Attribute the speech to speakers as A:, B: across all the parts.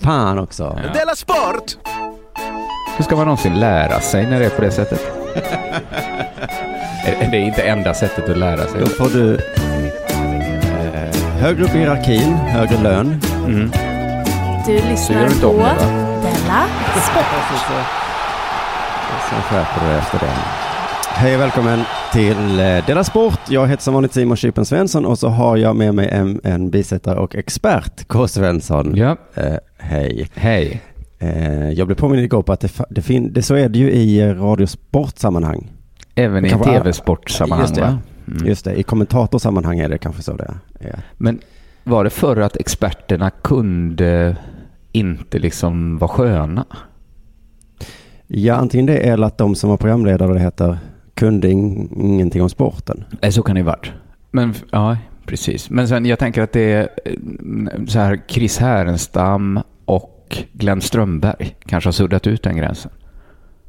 A: Fan också.
B: Della Sport!
C: Hur ska man någonsin lära sig när det är på det sättet? Det är inte enda sättet att lära sig.
A: Då får du eh, högre upp i hierarkin, högre lön.
C: Mm.
D: Du lyssnar
C: du
D: på? Della Sport.
A: Sen skärper du dig efter det. Hej och välkommen till eh, Dela Sport. Jag heter som vanligt Simon Chippen Svensson och så har jag med mig en, en bisättare och expert, K. Svensson.
C: Ja,
A: Eh, hej.
C: hej.
A: Eh, jag blev påmind igår på att det, det, fin- det så är det ju i radiosportsammanhang.
C: Även i tv-sportsammanhang,
A: Just det.
C: va? Mm.
A: Just det, i kommentatorsammanhang är det kanske så det är.
C: Men var det förr att experterna kunde inte liksom vara sköna?
A: Ja, antingen det eller att de som var programledare, det heter, kunde in, ingenting om sporten.
C: Så kan det ju varit. Men ja, precis. Men sen jag tänker att det är eh, så här Chris Härenstam och Glenn Strömberg kanske har suddat ut den gränsen.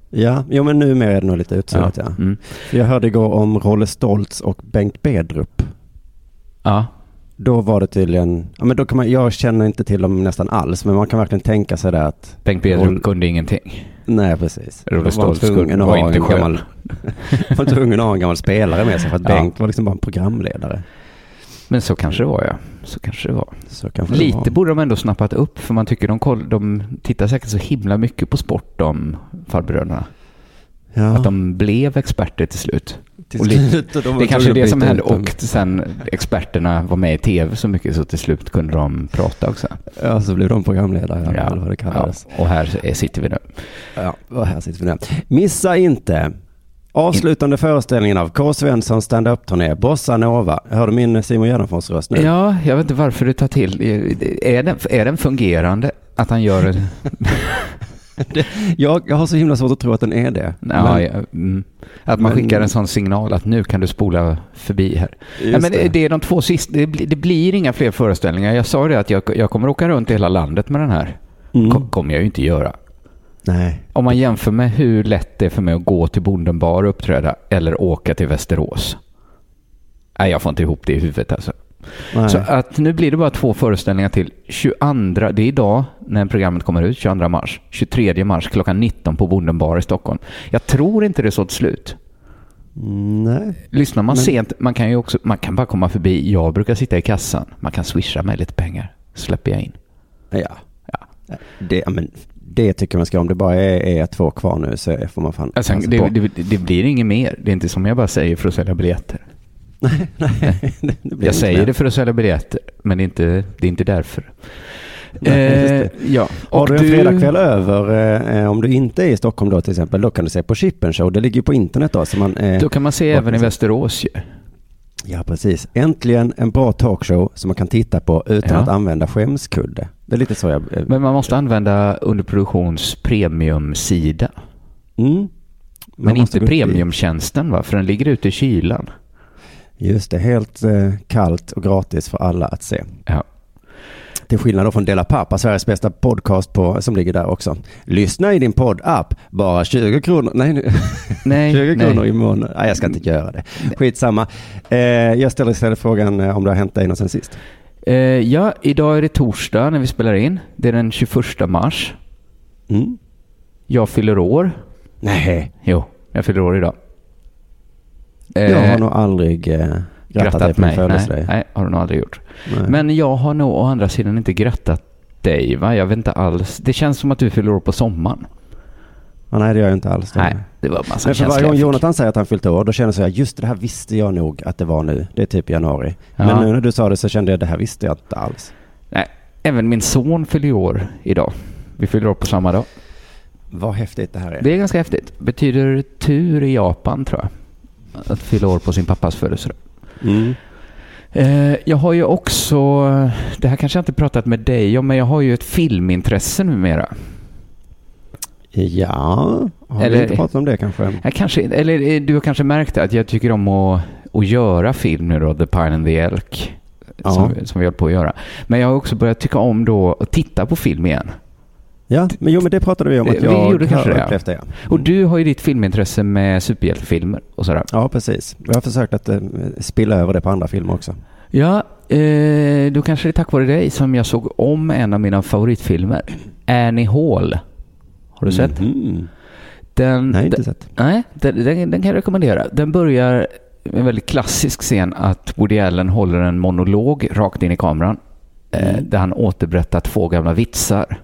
A: Ja, jo men numera är det nog lite utsuddat ja.
C: Mm.
A: Jag hörde igår om Rolle Stoltz och Bengt Bedrup.
C: Ja,
A: Då var det tydligen, ja men då kan man, jag känner inte till dem nästan alls, men man kan verkligen tänka sig det att,
C: Bengt Bedrup kunde ingenting.
A: nej precis.
C: Rolle
A: var
C: Stoltz var inte skön.
A: gammal, var tvungen att ha en gammal spelare med sig för att
C: Ja.
A: Bengt var liksom bara en programledare.
C: Men så kanske det var ja. Så kanske det var.
A: Kanske det
C: Lite
A: var.
C: borde de ändå snappat upp för man tycker de, koll, de tittar säkert så himla mycket på sport de farbröderna.
A: Ja.
C: Att de blev experter till slut.
A: till slut, och de
C: Det är kanske är det som hände och sen experterna var med i tv så mycket så till slut kunde de prata också.
A: Ja, så blev de programledare, ja. eller vad det kallades.
C: och här är- sitter vi nu.
A: Ja, och här sitter vi nu. Missa inte avslutande föreställningen av K. Svenssons stand-up-turné Bossa Nova. Jag hörde min Simon Gärdenfors röst nu.
C: Ja, jag vet inte varför du tar till. Är den, är den fungerande? Att han gör en...
A: Jag, jag har så himla svårt att tro att den är det.
C: Ja, ja, mm. Att man
A: men-
C: skickar en sån signal att nu kan du spola förbi här. Ja, men
A: det.
C: det. är de två sista. Det, blir- det blir inga fler föreställningar. Jag sa det att jag, jag kommer åka runt i hela landet med den här.
A: Mm.
C: Ko- kommer jag ju inte göra.
A: Nej.
C: Om man jämför med hur lätt det är för mig att gå till Bonden bar och uppträda eller åka till Västerås. Nej, jag får inte ihop det i huvudet alltså.
A: Nej.
C: Så att nu blir det bara två föreställningar till. 22, det är idag när programmet kommer ut, 22 mars. 23 mars klockan 19 på Bonden bar i Stockholm. Jag tror inte det är så till slut.
A: Mm, Nej.
C: Lyssnar man
A: Men-
C: sent, man kan ju också, man kan bara komma förbi. Jag brukar sitta i kassan. Man kan swisha mig lite pengar. Släpper jag in.
A: Ja.
C: Ja.
A: Det, men, det tycker man ska om det bara är, är två kvar nu så får man fan
C: Alltså, det, det, det blir inget mer. Det är inte som jag bara säger för att sälja biljetter.
A: Nej, nej.
C: Jag säger
A: mer.
C: det för att sälja biljetter, men det är inte, det är inte därför.
A: Nej,
C: Eh, ja.
A: Har du en fredagkväll över, eh, om du inte är i Stockholm då till exempel, då kan du se på Chippen Show. Det ligger ju på internet då. Så man, eh,
C: Då kan man se även i Västerås ju.
A: Ja, precis. Äntligen en bra talkshow som man kan titta på utan
C: Ja.
A: att använda skämskudde. Det är lite så jag... eh,
C: Men man måste använda underproduktions premiumsida.
A: Mm.
C: Men inte premiumtjänsten va? För den ligger ute i kylan.
A: Just det, helt eh, kallt och gratis för alla att se.
C: Ja.
A: Till skillnad då från Dela Pappa, Sveriges bästa podcast på, som ligger där också. Lyssna i din poddapp, bara 20 kronor. Nej, nu.
C: Nej,
A: 20
C: nej.
A: kronor i månaden. Nej, jag ska inte göra det. Skitsamma. Eh, jag ställer istället frågan eh, om det har hänt dig något sen sist.
C: Eh, ja, idag är det torsdag när vi spelar in. Det är den 21 mars.
A: Mm.
C: Jag fyller år.
A: Nej,
C: Jo, jag fyller år idag.
A: jag har
C: Eh,
A: nog aldrig eh, grattat,
C: grattat mig. Nej, nej, har du nog aldrig gjort.
A: Nej.
C: Men jag har nog å andra sidan inte grattat dig, va? Jag vet inte alls. Det känns som att du fyller år på sommaren.
A: Ja, nej, det gör jag inte alls.
C: Nej, det var massa
A: Men för varje gång. Jonathan säger att han fyllt år, då känner jag här, just det här visste jag nog att det var nu. Det är typ januari.
C: Ja.
A: Men nu när du sa det så kände jag, det här visste jag inte alls.
C: Nej, även min son fyller år idag. Vi fyller år på samma dag.
A: Vad häftigt det här är.
C: Det är ganska häftigt. Betyder tur i Japan, tror jag. Att fylla år på sin pappas födelsedag.
A: Mm.
C: Eh, jag har ju också, det här kanske jag inte pratat med dig om, men jag har ju ett filmintresse numera.
A: Ja, har
C: Eller-
A: vi inte pratat om det kanske?
C: Jag kanske, eller eh, du har kanske märkt att jag tycker om att, att göra film nu då, The Pine and the Elk.
A: Ja.
C: Som, som vi håller på att göra. Men jag har också börjat tycka om då att titta på film igen.
A: Ja, men jo men det pratade vi om att
C: Vi
A: jag
C: gjorde kanske
A: har upplevt det. Ja.
C: Och du har ju ditt filmintresse med superhjältefilmer och sådär.
A: ja, precis. Jag har försökt att eh, spilla över det på andra filmer också.
C: Ja, eh, då kanske det är tack vare dig som jag såg om en av mina favoritfilmer. Annie Hall. Har du sett?
A: Mhm.
C: Den,
A: Nej, inte sett.
C: nej den, den, den kan jag rekommendera. Den börjar med en väldigt klassisk scen att Woody Allen håller en monolog rakt in i kameran. Eh, där han återberättar två gamla vitsar.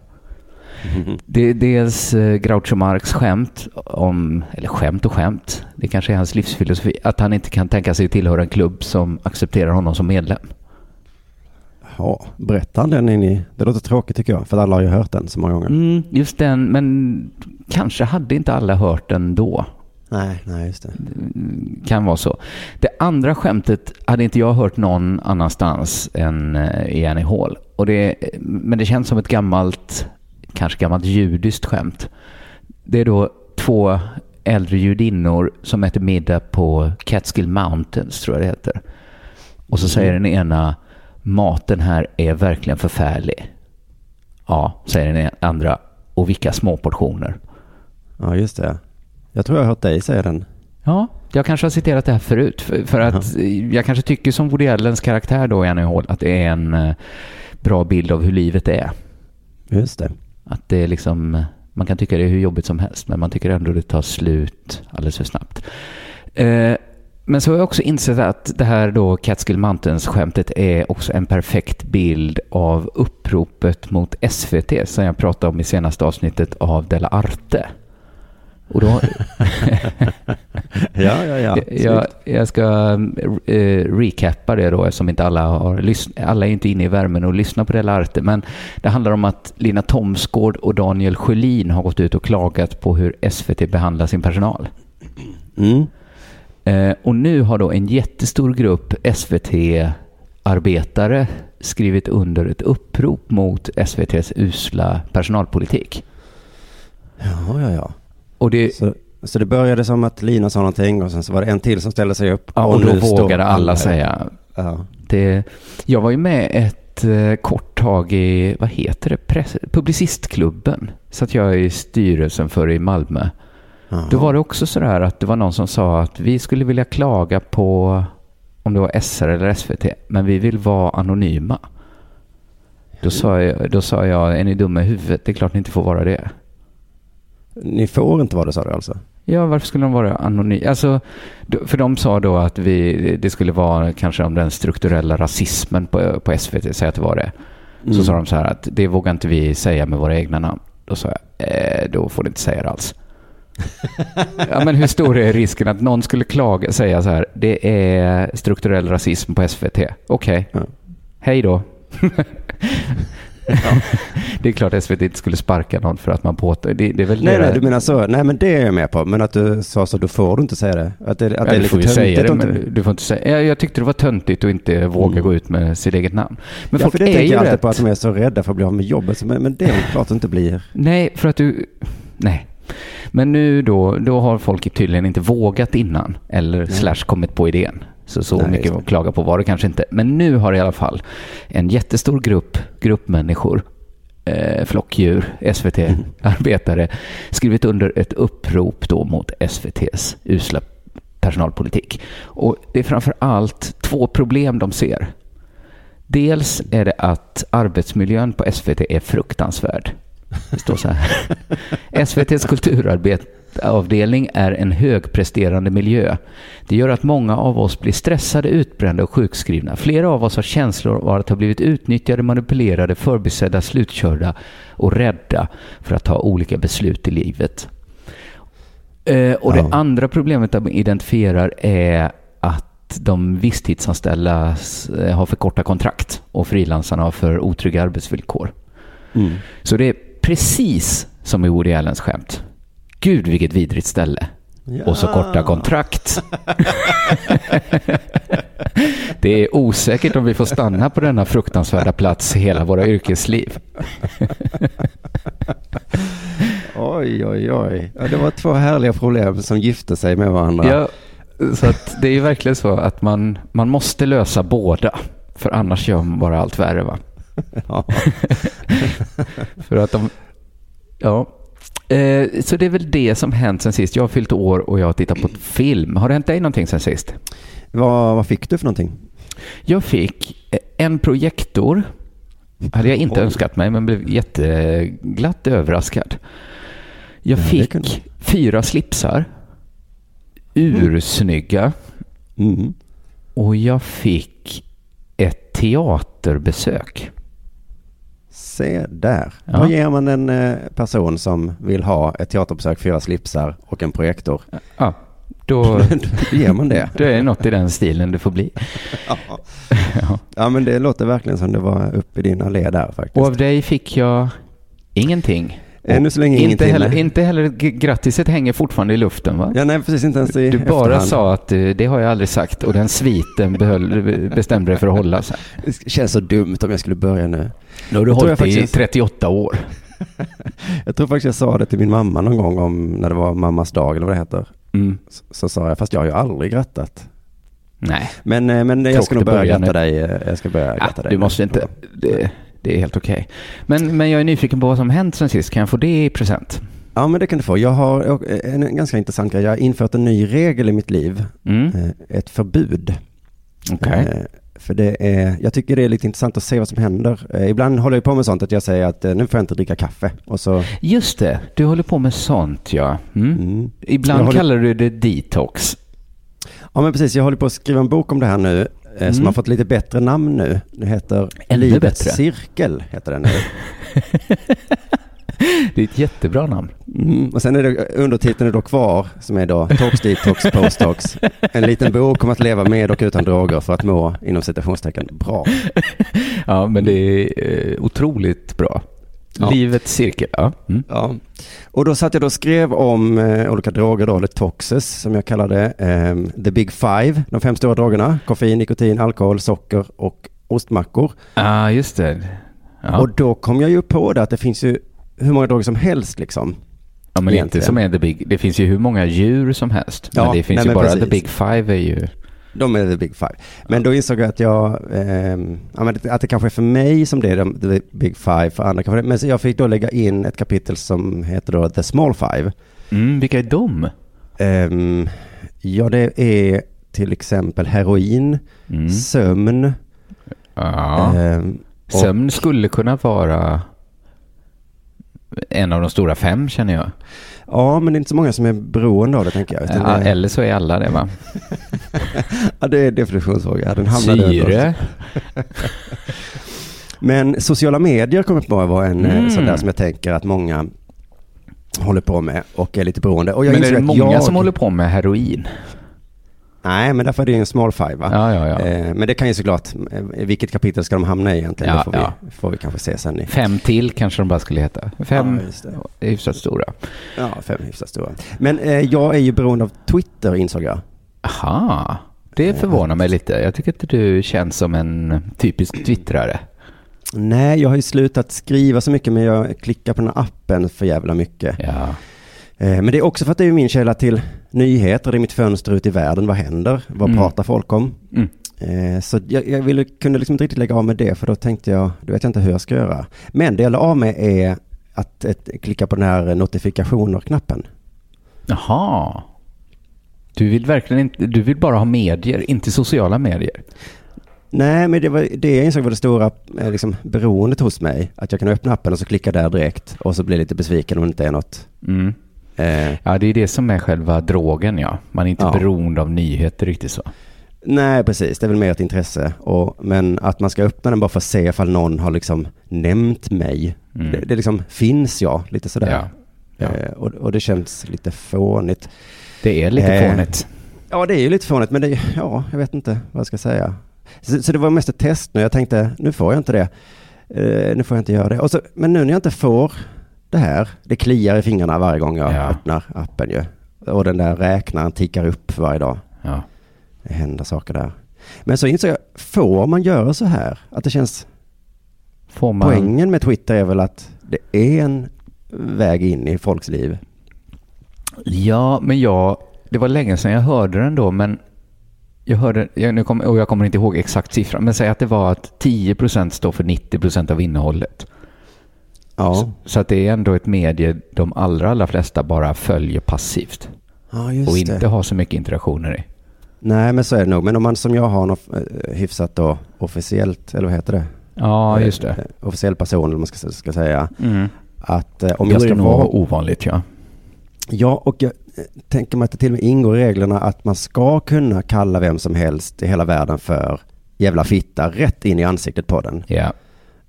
C: Det är dels eh, Groucho Marx skämt om, eller skämt och skämt, det kanske är hans livsfilosofi, att han inte kan tänka sig tillhöra en klubb som accepterar honom som medlem.
A: Ja, berättar han den in i... Det låter tråkigt tycker jag, för alla har ju hört den så många gånger.
C: Mm, just den, men kanske hade inte alla hört den då.
A: Nej, nej, just det.
C: Kan vara så. Det andra skämtet hade inte jag hört någon annanstans än eh, i Annie Hall. Och det, men det känns som ett gammalt, kanske gammalt judiskt skämt. Det är då två äldre judinnor som äter middag på Catskill Mountains, tror jag det heter. Och så säger den ena, maten här är verkligen förfärlig. Ja, säger den andra, och vilka små portioner.
A: Ja, just det. Jag tror jag har hört dig säga den.
C: Ja, jag kanske har citerat det här förut. För, för att jag kanske tycker som Woody Allens karaktär då i Annie Hall att det är en eh, bra bild av hur livet är.
A: Just det.
C: Att det är liksom, man kan tycka det är hur jobbigt som helst, men man tycker ändå det tar slut alldeles för snabbt. Eh, men så har jag också insett att det här då Catskill Mountains-skämtet är också en perfekt bild av uppropet mot SVT som jag pratade om i senaste avsnittet av Della Arte. Och då,
A: Ja, ja, ja.
C: jag, jag ska eh, recappa det då eftersom inte alla har lyssnat. Alla är inte inne i värmen och lyssnar på Della Arte. Men det handlar om att Lina Thomsgård och Daniel Sjölin har gått ut och klagat på hur SVT behandlar sin personal.
A: Mm.
C: Eh, och nu har då en jättestor grupp SVT-arbetare skrivit under ett upprop mot SVTs usla personalpolitik.
A: Ja, ja, ja.
C: Och det,
A: Så, så det började som att Lina sa någonting och sen så var det en till som ställde sig upp.
C: ja, och då
A: nu
C: vågade alla säga
A: Ja.
C: Det, jag var ju med ett eh, kort tag i, vad heter det, Press, Publicistklubben. Satt jag i styrelsen för i Malmö.
A: Jaha.
C: Då var det också sådär att det var någon som sa att vi skulle vilja klaga på om det var SR eller SVT, men vi vill vara anonyma. Då sa jag, då sa jag är ni dumma i huvudet? Det är klart ni inte får vara det.
A: Ni får inte vara det sa du alltså?
C: Ja, varför skulle de vara anonyma? Alltså, för de sa då att vi, det skulle vara kanske om den strukturella rasismen på, på SVT, säg att det var det. Så
A: Mm.
C: sa de så här att det vågar inte vi säga med våra egna namn. Då sa jag, eh, då får ni inte säga det alls. ja, men hur stor är risken att någon skulle klaga, säga så här, det är strukturell rasism på SVT. Okej,
A: Ja.
C: hej då. Det är klart SVT inte skulle sparka någon för att man påstår, det, det är väl
A: Nej,
C: deras-
A: nej, du menar så. Nej, men det är jag med på. Men att du sa så, då får du inte säga det. Att det, att
C: Ja,
A: det är
C: du
A: lite
C: får ju säga det,
A: töntigt.
C: men du får inte säga. Jag, jag tyckte det var töntigt att inte våga
A: Mm.
C: gå ut med sitt eget namn. Men
A: ja,
C: folk
A: för det
C: är
A: tänker jag alltid
C: rätt.
A: på att de är så rädda för att bli av med jobbet. Men, men det är klart inte blir.
C: Nej, för att du... Nej. Men nu då, då har folk tydligen inte vågat innan. Eller slash kommit på idén. Så så
A: Nej,
C: mycket att klaga på var det kanske inte. Men nu har i alla fall en jättestor grupp, grupp människor, eh, flockdjur, SVT-arbetare, skrivit under ett upprop då mot SVTs usla personalpolitik. Och det är framför allt två problem de ser. Dels är det att arbetsmiljön på SVT är fruktansvärd. Det står så här. SVTs kulturarbet, akutavdelning är en högpresterande miljö. Det gör att många av oss blir stressade, utbrända och sjukskrivna. Flera av oss har känslor av att ha blivit utnyttjade, manipulerade, förbisedda, slutkörda och rädda för att ta olika beslut i livet. Eh, och
A: Ja.
C: det andra problemet de identifierar är att de visstidsanställda eh, har för korta kontrakt och frilansarna har för otrygga arbetsvillkor.
A: Mm.
C: Så det är precis som i Woody Allens skämt. Gud vilket vidrigt ställe. Och så korta kontrakt. det är osäkert om vi får stanna på denna fruktansvärda plats hela våra yrkesliv.
A: Oj, oj, oj. Ja, det var två härliga problem som gifte sig med varandra.
C: Ja, så det är ju verkligen så att man, man måste lösa båda. För annars gör man bara allt värre. Va?
A: Ja.
C: För att de... Ja. Eh, så det är väl det som hänt sen sist. Jag har fyllt år och jag har tittat på film. Har det hänt dig någonting sen sist?
A: Vad, vad fick du för någonting?
C: Jag fick eh, en projektor. Hade jag inte
A: Oj.
C: önskat mig, men blev jätteglatt överraskad. Jag
A: Ja, det
C: fick
A: kunde-
C: fyra slipsar. Ursnygga.
A: Mm.
C: Och jag fick ett teaterbesök.
A: Se där.
C: Ja.
A: Vad ger man en eh, person som vill ha ett teaterbesök, fyra slipsar och en projektor?
C: Ja, då,
A: Då ger man det.
C: då är det något i den stilen det får bli. Ja.
A: Ja, men det låter verkligen som det var uppe i din allé där faktiskt.
C: Och av dig fick jag ingenting.
A: Ännu så länge
C: inte heller, inte heller grattiset hänger fortfarande i luften va?
A: Ja, nej, precis inte ens i
C: Du bara
A: efterhand.
C: sa att eh, det har jag aldrig sagt och den sviten behöll, bestämde dig för att hålla. Så. här.
A: Det känns så dumt om jag skulle börja nu.
C: Nu har du hållit
A: jag
C: i
A: faktiskt-
C: 38 år.
A: Jag tror faktiskt jag sa det till min mamma någon gång om när det var mammas dag eller vad det heter.
C: Mm.
A: Så, så sa jag, fast jag har ju aldrig grattat.
C: Nej,
A: Men, eh, men jag ska nog börja gratta dig. eh, Jag ska börja
C: ja,
A: gratta dig.
C: du måste inte. Det, det är helt okej. Men, men jag är nyfiken på vad som hänt sen sist. Kan jag få det i present?
A: Ja, men det kan du få. Jag har eh, en ganska intressant grej. Jag har infört en ny regel i mitt liv.
C: Mm.
A: Eh, Ett förbud.
C: Okej.
A: Eh, För det är, jag tycker det är lite intressant att se vad som händer. Ibland håller jag på med sånt att jag säger att nu får jag inte dricka kaffe. Och så,
C: Just det, du håller på med sånt ja. Mm.
A: mm.
C: Ibland
A: håller-
C: kallar du det detox.
A: Ja men precis, jag håller på att skriva en bok om det här nu. Eh, Som
C: Mm.
A: har fått lite bättre namn nu. Det heter
C: Ännu
A: Livets
C: bättre.
A: cirkel. Heter den nu.
C: Det är ett jättebra namn.
A: Mm. Och sen är det undertiteln är då kvar som är då Tox, Detox, Posttox. En liten bok om att leva med och utan droger för att må inom citationstecken bra.
C: Ja, men det är eh, otroligt bra.
A: Ja.
C: Livets cirkel, ja. Mm.
A: Ja. Och då satt jag då och skrev om eh, olika droger då, eller toxes som jag kallar det. ehm, the big five, de fem stora drogerna. Koffein, nikotin, alkohol, socker och ostmackor.
C: ah, just det. Ja,
A: Och då kom jag ju på det att det finns ju hur många droger som helst liksom.
C: ja men inte
A: egentligen.
C: som är the big. Det finns ju hur många djur som helst.
A: Ja,
C: men det finns
A: nej,
C: ju bara
A: precis.
C: the big five är ju...
A: De är the big five. Men då insåg jag att jag, ja, men att det kanske är för mig som det är the big five, för andra kanske. Men så jag fick då lägga in ett kapitel som heter då the small five.
C: Mm, vilka är de?
A: Ehm, ja, det är till exempel heroin,
C: Mm.
A: sömn.
C: Ja.
A: och-
C: Sömn skulle kunna vara en av de stora fem känner jag.
A: Ja, men det är inte så många som är beroende av det tänker jag.
C: Ja,
A: det,
C: eller så är alla det va?
A: ja, det är en definitionsfråga. Den underst.
C: Syre.
A: Men sociala medier kommer att vara en
C: Mm.
A: mm. sån där som jag tänker att många håller på med och är lite beroende. Och jag
C: Men är det många
A: jag...
C: som håller på med heroin?
A: Nej, men därför är det ju en small five?
C: Ja, ja, ja.
A: Eh, men det kan ju såklart, eh, vilket kapitel ska de hamna i egentligen?
C: Ja,
A: det får,
C: ja.
A: vi, får vi kanske se sen. I,
C: Fem till kanske de bara skulle heta. Fem
A: Ja,
C: är hyfsat stora.
A: ja, fem hyfsat stora. Men eh, jag är ju beroende av Twitter insåg jag.
C: Aha, det förvånar mig lite. Jag tycker inte du känns som en typisk twittrare.
A: Nej, jag har ju slutat skriva så mycket men jag klickar på den här appen för jävla mycket.
C: Ja.
A: Eh, Men det är också för att det är min källa till nyheter. Det är mitt fönster ut i världen. Vad händer? Vad
C: Mm.
A: pratar folk om?
C: Mm.
A: Eh, Så jag, jag ville, kunde liksom inte riktigt lägga av med det för då tänkte jag, då vet jag inte hur jag ska göra. Men det jag la av med är att ett, klicka på den här notifikationer-knappen.
C: Jaha. Du vill verkligen inte, du vill bara ha medier, inte sociala medier.
A: Nej, men det var det jag insåg var det stora eh, liksom, beroendet hos mig. Att jag kan öppna appen och så klicka där direkt och så blir jag lite besviken om det inte är något.
C: Mm.
A: Eh,
C: Ja, det är det som är själva drogen, ja. Man är inte
A: Ja.
C: beroende av nyheter riktigt så.
A: nej, precis. Det är väl mer ett intresse. Och, men att man ska öppna den bara för att se ifall någon har liksom nämnt mig.
C: Mm.
A: Det, det liksom, finns jag? Lite sådär.
C: Ja. Ja.
A: Eh, och, och det känns lite fånigt.
C: Det är lite
A: Eh,
C: fånigt.
A: Ja, det är ju lite fånigt, men det, ja, jag vet inte vad jag ska säga. Så, så det var mest ett test nu. Jag tänkte, nu får jag inte det. Eh, nu får jag inte göra det. Så, men nu när jag inte får det här, det kliar i fingrarna varje gång jag
C: Ja.
A: öppnar appen ju. Och den där räknaren tickar upp varje dag.
C: Ja.
A: Det händer saker där. Men så insåg jag, får man göra så här? Att det känns,
C: Får man...
A: poängen med Twitter är väl att det är en väg in i folks liv.
C: Ja, men jag... Det var länge sedan jag hörde den då, men jag hörde, jag, nu kom, och jag kommer inte ihåg exakt siffran, men säg att det var att 10% står för 90% av innehållet.
A: Ja,
C: Så, att det är ändå ett medie de allra, allra flesta bara följer passivt
A: ja just
C: och
A: det.
C: inte har så mycket interaktioner i.
A: Nej, men så är det nog. Men om man som jag har något eh, hyfsat då officiellt, eller vad heter det?
C: Ja, just det.
A: Eh, Officiell person, eller man ska, ska säga.
C: Mm.
A: Att eh, om jag ska
C: det
A: vara...
C: ovanligt, ja.
A: Ja, och jag eh, tänker mig att det till och med ingår i reglerna att man ska kunna kalla vem som helst i hela världen för jävla fitta rätt in i ansiktet på den.
C: Ja,
A: Eh,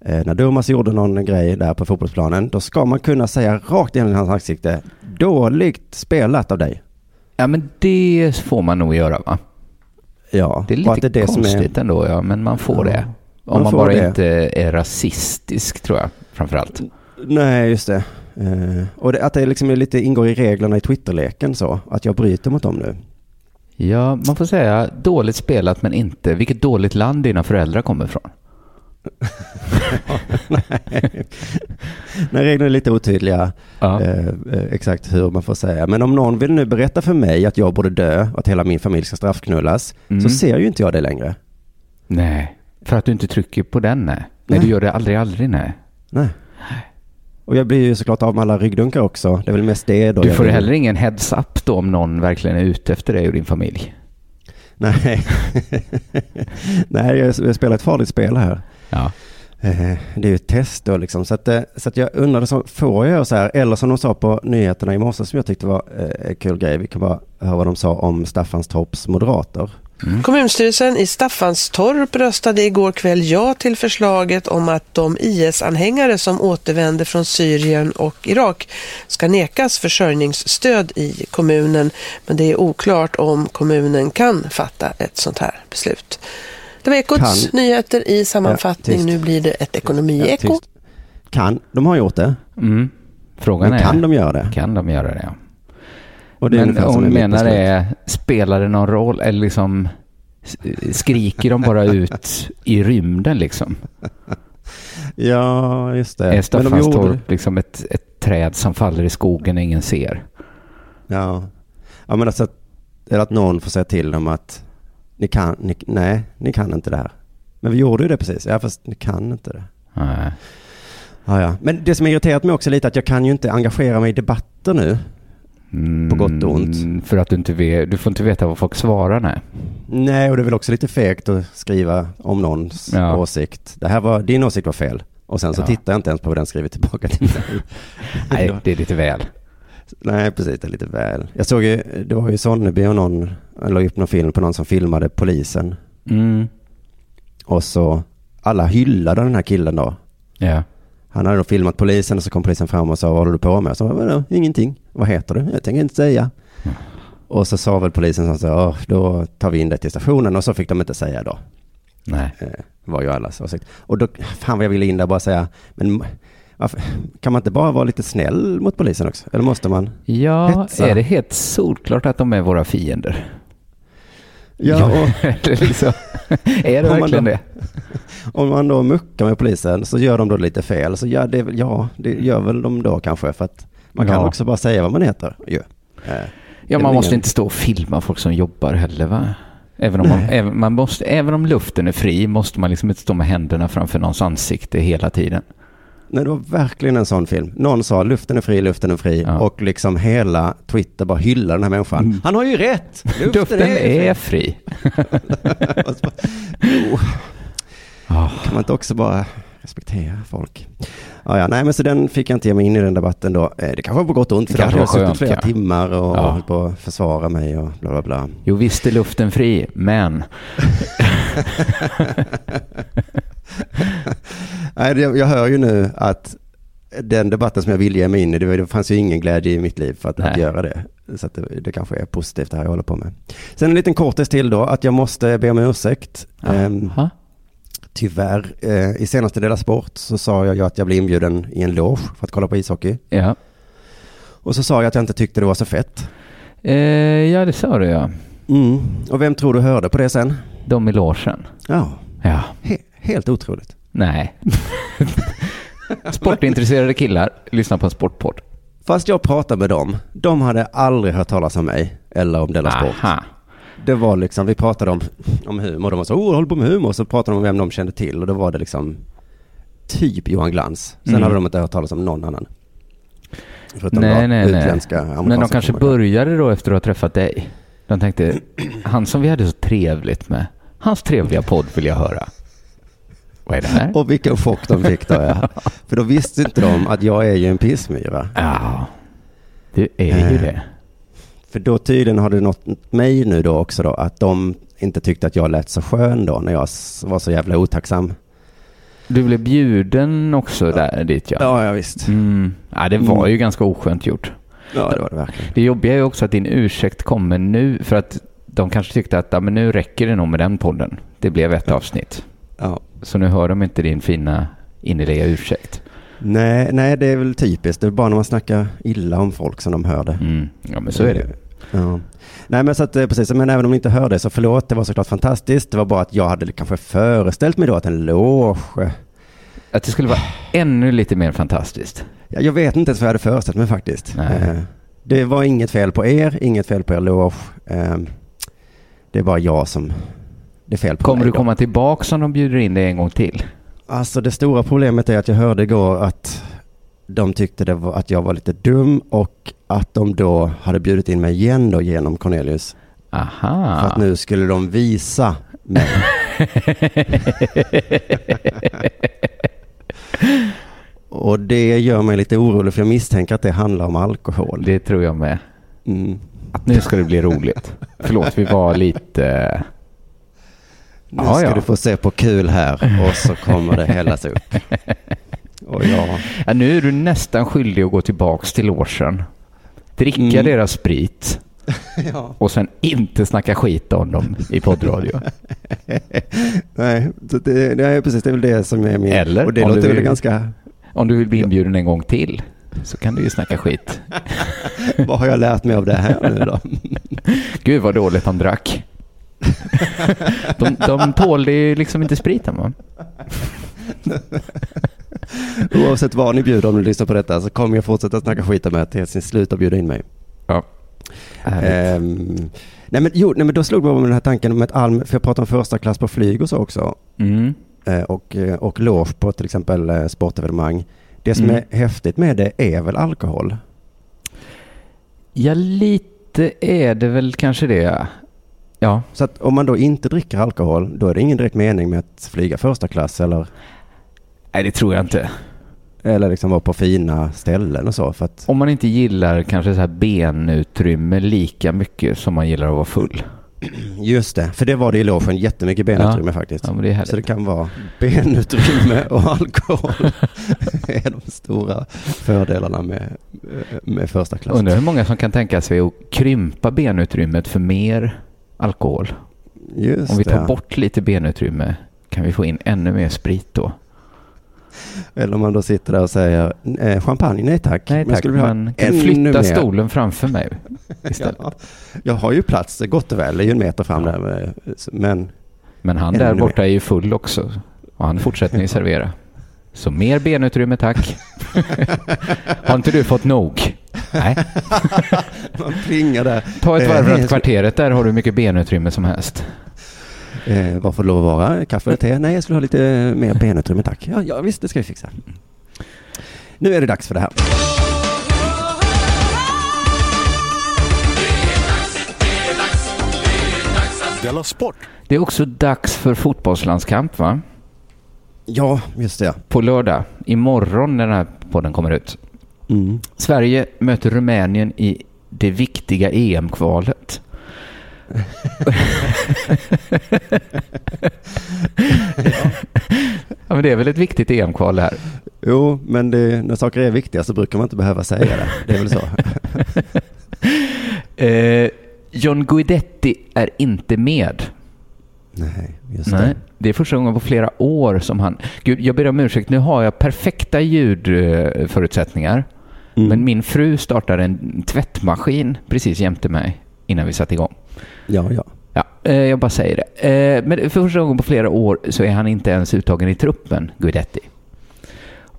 A: när Durmaz gjorde någon grej där på fotbollsplanen, då ska man kunna säga rakt in i hans ansikte, dåligt spelat av dig.
C: ja men det får man nog göra, va?
A: Ja,
C: Det är lite
A: det är det som är-
C: konstigt ändå, ja, men man får
A: Ja,
C: det. Om
A: man
C: man, bara
A: det.
C: inte är rasistisk, tror jag, framförallt.
A: Nej, just det. Eh, och det, att det liksom är lite ingår i reglerna i Twitterleken så, att jag bryter mot dem nu.
C: Ja, man får säga dåligt spelat, men inte vilket dåligt land dina föräldrar kommer ifrån.
A: Nej, reglerna är lite otydliga
C: Ja.
A: eh, eh, exakt hur man får säga. Men om någon vill nu berätta för mig att jag borde dö och att hela min familj ska straffknullas,
C: Mm.
A: så ser ju inte jag det längre.
C: Nej, för att du inte trycker på den, nej. Nej,
A: Nej.
C: du gör det aldrig, aldrig, nej.
A: Nej. Och jag blir ju såklart av med alla ryggdunkar också. Det är väl mest det då.
C: Du får heller ingen heads-up då om någon verkligen är ute efter dig och din familj.
A: Nej. Nej, jag spelar ett farligt spel här.
C: Ja.
A: Eh, Det är ju ett test då liksom. Så att, eh, så att jag undrade, så, får jag göra så här? Eller som de sa på nyheterna i morse som jag tyckte var eh, en kul grej. Vi kan bara höra vad de sa om Staffanstorps moderater.
B: Kommunstyrelsen i Staffanstorp röstade igår kväll ja till förslaget om att de IS-anhängare som återvänder från Syrien och Irak ska nekas försörjningsstöd i kommunen. Men det är oklart om kommunen kan fatta ett sånt här beslut. Det var Ekots
A: Kan.
B: nyheter i sammanfattning.
A: tyst.
B: nu blir det ett
A: Ja,
B: ekonomi-eko.
A: tyst. Kan, de har gjort det.
C: Mm. Frågan
A: Men
C: är,
A: kan de göra det?
C: kan de göra det? Ja.
A: Och det
C: Men hon menar är, spelar det någon roll? Eller liksom, skriker de bara ut i rymden liksom?
A: Ja, just det.
C: Är
A: Men de gjorde
C: Staffanstorp liksom ett, ett träd som faller i skogen och ingen ser?
A: Ja. ja, men alltså att, eller att någon får säga till dem att ni kan, ni, nej, ni kan inte det här. Men vi gjorde ju det precis. Ja, fast ni kan inte det.
C: Nej.
A: Ja, ja. Men det som irriterat mig också lite är att jag kan ju inte engagera mig i debatter nu.
C: Mm,
A: På gott och ont.
C: För att du inte vet, du får inte veta vad folk svarar, nej.
A: Nej, och det är väl också lite fegt att skriva om någons
C: Ja.
A: åsikt. Det här var, din åsikt var fel. Och sen så
C: Ja.
A: tittar jag inte ens på vad den skriver tillbaka till mig.
C: Nej, det är lite väl.
A: Nej, precis. Det är lite väl. Jag såg ju, det var ju Sonneby och någon, jag la upp någon film på någon som filmade polisen.
C: Mm.
A: Och så, alla hyllade den här killen då.
C: Ja.
A: Han hade då filmat polisen och så kom polisen fram och sa vad håller du på med? Så vadå, ingenting. Vad heter du? Jag tänker inte säga. Och så sa väl polisen så här, "Åh, då tar vi in det till stationen och så fick de inte säga då.
C: Nej.
A: Eh, var ju allas åsikt. Och då, fan vad jag ville in där och bara säga, men varför, kan man inte bara vara lite snäll mot polisen också? Eller måste man?
C: Ja,
A: Hetsa.
C: är det helt solklart att de är våra fiender?
A: Ja, och
C: liksom, är det
A: Om man
C: verkligen
A: då-
C: det?
A: om man då muckar med polisen så gör de då lite fel. Så ja, det, ja, det gör väl de då kanske för att man kan
C: Ja.
A: också bara säga vad man heter. Eh,
C: Ja,
A: är
C: man
A: väl
C: måste
A: ingen-
C: inte stå och filma folk som jobbar heller, va? Även om, man, även, man måste, även om luften är fri måste man liksom inte stå med händerna framför någons ansikte hela tiden.
A: Nej, det var verkligen en sån film. Någon sa luften är fri, luften är fri.
C: Ja.
A: Och liksom hela Twitter bara hyllar den här människan.
C: Mm.
A: Han har ju rätt! Luften,
C: Luften
A: är,
C: är
A: fri.
C: Ah,
A: kan man inte också bara respektera folk. Ja, ja, nej, men så den fick jag inte ge mig in i den debatten då. Eh, Det kanske var på gott och ont, för då hade jag suttit flera
C: ja.
A: timmar och
C: Ja.
A: hållit på att försvara mig och bla bla bla.
C: Jo, visst är luften fri, men
A: Nej, jag hör ju nu att den debatten som jag ville ge mig in i, det, fanns ju ingen glädje i mitt liv för att, att göra det. Så det, det kanske är positivt det här jag håller på med. Sen en liten kortis till då, att jag måste be om ursäkt.
C: Jaha.
A: tyvärr, eh, i senaste Dela Sport så sa jag ju att jag blev inbjuden i en loge för att kolla på ishockey.
C: ja.
A: Och så sa jag att jag inte tyckte det var så fett.
C: Eh, ja, det sa du ja.
A: Mm. Och vem tror du hörde på det sen?
C: De i logen.
A: Ja,
C: Ja.
A: he- helt otroligt.
C: Nej. Sportintresserade killar lyssnar på en sportpodd.
A: Fast jag pratade med dem, de hade aldrig hört talas om mig eller om Della Sport.
C: Aha.
A: Det var liksom, vi pratade om, om humor, de var så, oh, håller på med humor, så pratade de om vem de kände till och då var det liksom typ Johan Glans. Sen
C: Mm.
A: hade de inte hört talas om någon annan. Förutom
C: Nej, nej, nej.
A: utländska,
C: Men de kanske började då efter att ha träffat dig. De tänkte, han som vi hade så trevligt med, hans trevliga podd vill jag höra. Vad är det här?
A: Och vilken chock de fick då ja. För då visste inte de att jag är ju en pissmyra.
C: Ja, du är ju
A: Eh.
C: det.
A: För då tydligen har det nått mig nu då också då att de inte tyckte att jag lät så skön då när jag var så jävla otacksam.
C: Du blev bjuden också där dit ja.
A: Ja, ja visst.
C: Mm. Ja, det var
A: Mm.
C: ju ganska oskönt gjort.
A: Ja, det var det verkligen.
C: Det jobbiga är ju också att din ursäkt kommer nu för att de kanske tyckte att ja, men nu räcker det nog med den podden. Det blev ett avsnitt.
A: Ja.
C: Så nu hör de inte din fina innerliga ursäkt.
A: Nej, nej, det är väl typiskt. Det är bara när man snackar illa om folk som de hör det.
C: Mm. Ja, men så är det.
A: Ja. Nej, men så att eh, precis, men även om ni inte hör det så förlåt, det var såklart fantastiskt. Det var bara att jag hade kanske föreställt mig då att en loge,
C: Att det skulle vara ännu lite mer fantastiskt.
A: ja, jag vet inte ens vad jag hade föreställt mig faktiskt.
C: Nej.
A: Eh, Det var inget fel på er, inget fel på er loge. Eh, Det är bara jag som, det är fel på
C: Kommer du komma tillbaka om de bjuder in dig en gång till?
A: Alltså det stora problemet är att jag hörde igår att de tyckte var, att jag var lite dum och att de då hade bjudit in mig igen då genom Cornelius.
C: Aha.
A: För att nu skulle de visa mig. Och det gör mig lite orolig för jag misstänker att det handlar om alkohol.
C: Det tror jag med.
A: Mm.
C: Att nu ska det bli roligt. Förlåt, vi var lite...
A: Nu ska
C: ja.
A: du få se på kul här och så kommer det hällas upp. Och jag,
C: Ja, nu är du nästan skyldig att gå tillbaks till logen. Dricka
A: Mm.
C: deras sprit
A: ja.
C: och sen inte snacka skit om dem i poddradio.
A: Nej, det, det är precis det är väl det som är min...
C: Eller
A: och det
C: om
A: låter
C: du
A: väl
C: vill-
A: ganska...
C: Om du vill bli inbjuden en gång till så kan du ju snacka skit.
A: Vad har jag lärt mig av det här nu då?
C: Gud vad dåligt han drack. De, de tålde ju liksom inte spriten va?
A: Oavsett vad ni bjuder om ni lyssnar på detta så kommer jag fortsätta snacka skit om er tills ni slutar bjuda in mig.
C: Ja.
A: Ehm, nej men jo, nej men då slog det mig med den här tanken om ett Alm, för jag pratar om första klass på flyg och så också.
C: Mm.
A: Eh, och, eh, och loge på till exempel eh, sportevenemang. Det som
C: Mm.
A: är häftigt med det är väl alkohol?
C: Ja, lite är det väl kanske det. Ja. Ja,
A: Så att om man då inte dricker alkohol, då är det ingen direkt mening med att flyga första klass eller,
C: nej det tror jag inte.
A: eller liksom vara på fina ställen och så. För att,
C: Om man inte gillar kanske så här benutrymme lika mycket som man gillar att vara full.
A: just det, för det var det i logen, jättemycket benutrymme faktiskt.
C: Ja, det.
A: Så det kan vara benutrymme och alkohol. är de stora fördelarna med, med första klass.
C: Undrar hur många som kan tänka sig att krympa benutrymmet för mer alkohol.
A: Just
C: Om vi tar
A: det.
C: bort lite benutrymme kan vi få in ännu mer sprit då.
A: Eller om man då sitter där och säger eh, champagne, nej tack.
C: Nej
A: Men
C: tack,
A: skulle vi ha
C: men kan du
A: ännu
C: flytta
A: mer?
C: stolen framför mig istället?
A: Ja, jag har ju plats gott och väl, det är ju en meter fram där. eh, Men
C: Men han där
A: mer.
C: borta är ju full också. Och han fortsätter ju servera. Så mer benutrymme tack. Har inte du fått nog? Nej.
A: man plingar där.
C: Ta ett
A: Eh,
C: varv
A: jag
C: runt kvarteret, där har du mycket benutrymme som helst.
A: Eh, vad får det lov att vara? Kaffe eller te? Nej, jag skulle ha lite mer benutrymme tack. Ja, ja visst, det ska vi fixa. Nu är det dags för det här.
E: Della Sport!
C: Det är också dags för fotbollslandskamp va?
A: Ja, just det.
C: På lördag, imorgon när den här podden kommer ut.
A: Mm.
C: Sverige möter Rumänien i det viktiga EM-kvalet. ja, men det är väl ett viktigt EM-kval här.
A: Jo, men det, när saker är viktiga så brukar man inte behöva säga det. Det är väl så.
C: Eh, John Guidetti är inte med.
A: Nej, just
C: Nej,
A: det.
C: det är första gången på flera år som han... Gud, jag ber om ursäkt. Nu har jag perfekta ljudförutsättningar.
A: Mm.
C: Men min fru startade en tvättmaskin precis jämte mig innan vi satte igång.
A: Ja, ja.
C: Ja, eh, jag bara säger det. Eh, men för första gången på flera år så är han inte ens uttagen i truppen, Guidetti.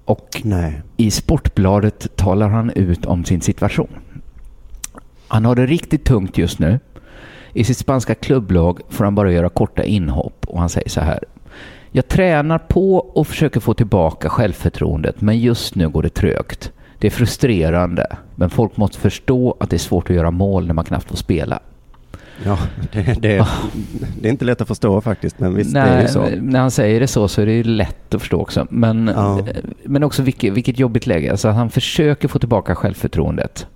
C: Och
A: Nej.
C: i Sportbladet talar han ut om sin situation. Han har det riktigt tungt just nu. I sitt spanska klubblag får han bara göra korta inhopp och han säger så här. Jag tränar på och försöker få tillbaka självförtroendet men just nu går det trögt. Det är frustrerande men folk måste förstå att det är svårt att göra mål när man knappt får spela.
A: Ja, det, det, det är inte lätt att förstå faktiskt, men visst, det är ju så.
C: när han säger det så så är det ju lätt att förstå också. Men,
A: Ja.
C: men också vilket, vilket jobbigt läge. Alltså han försöker få tillbaka självförtroendet.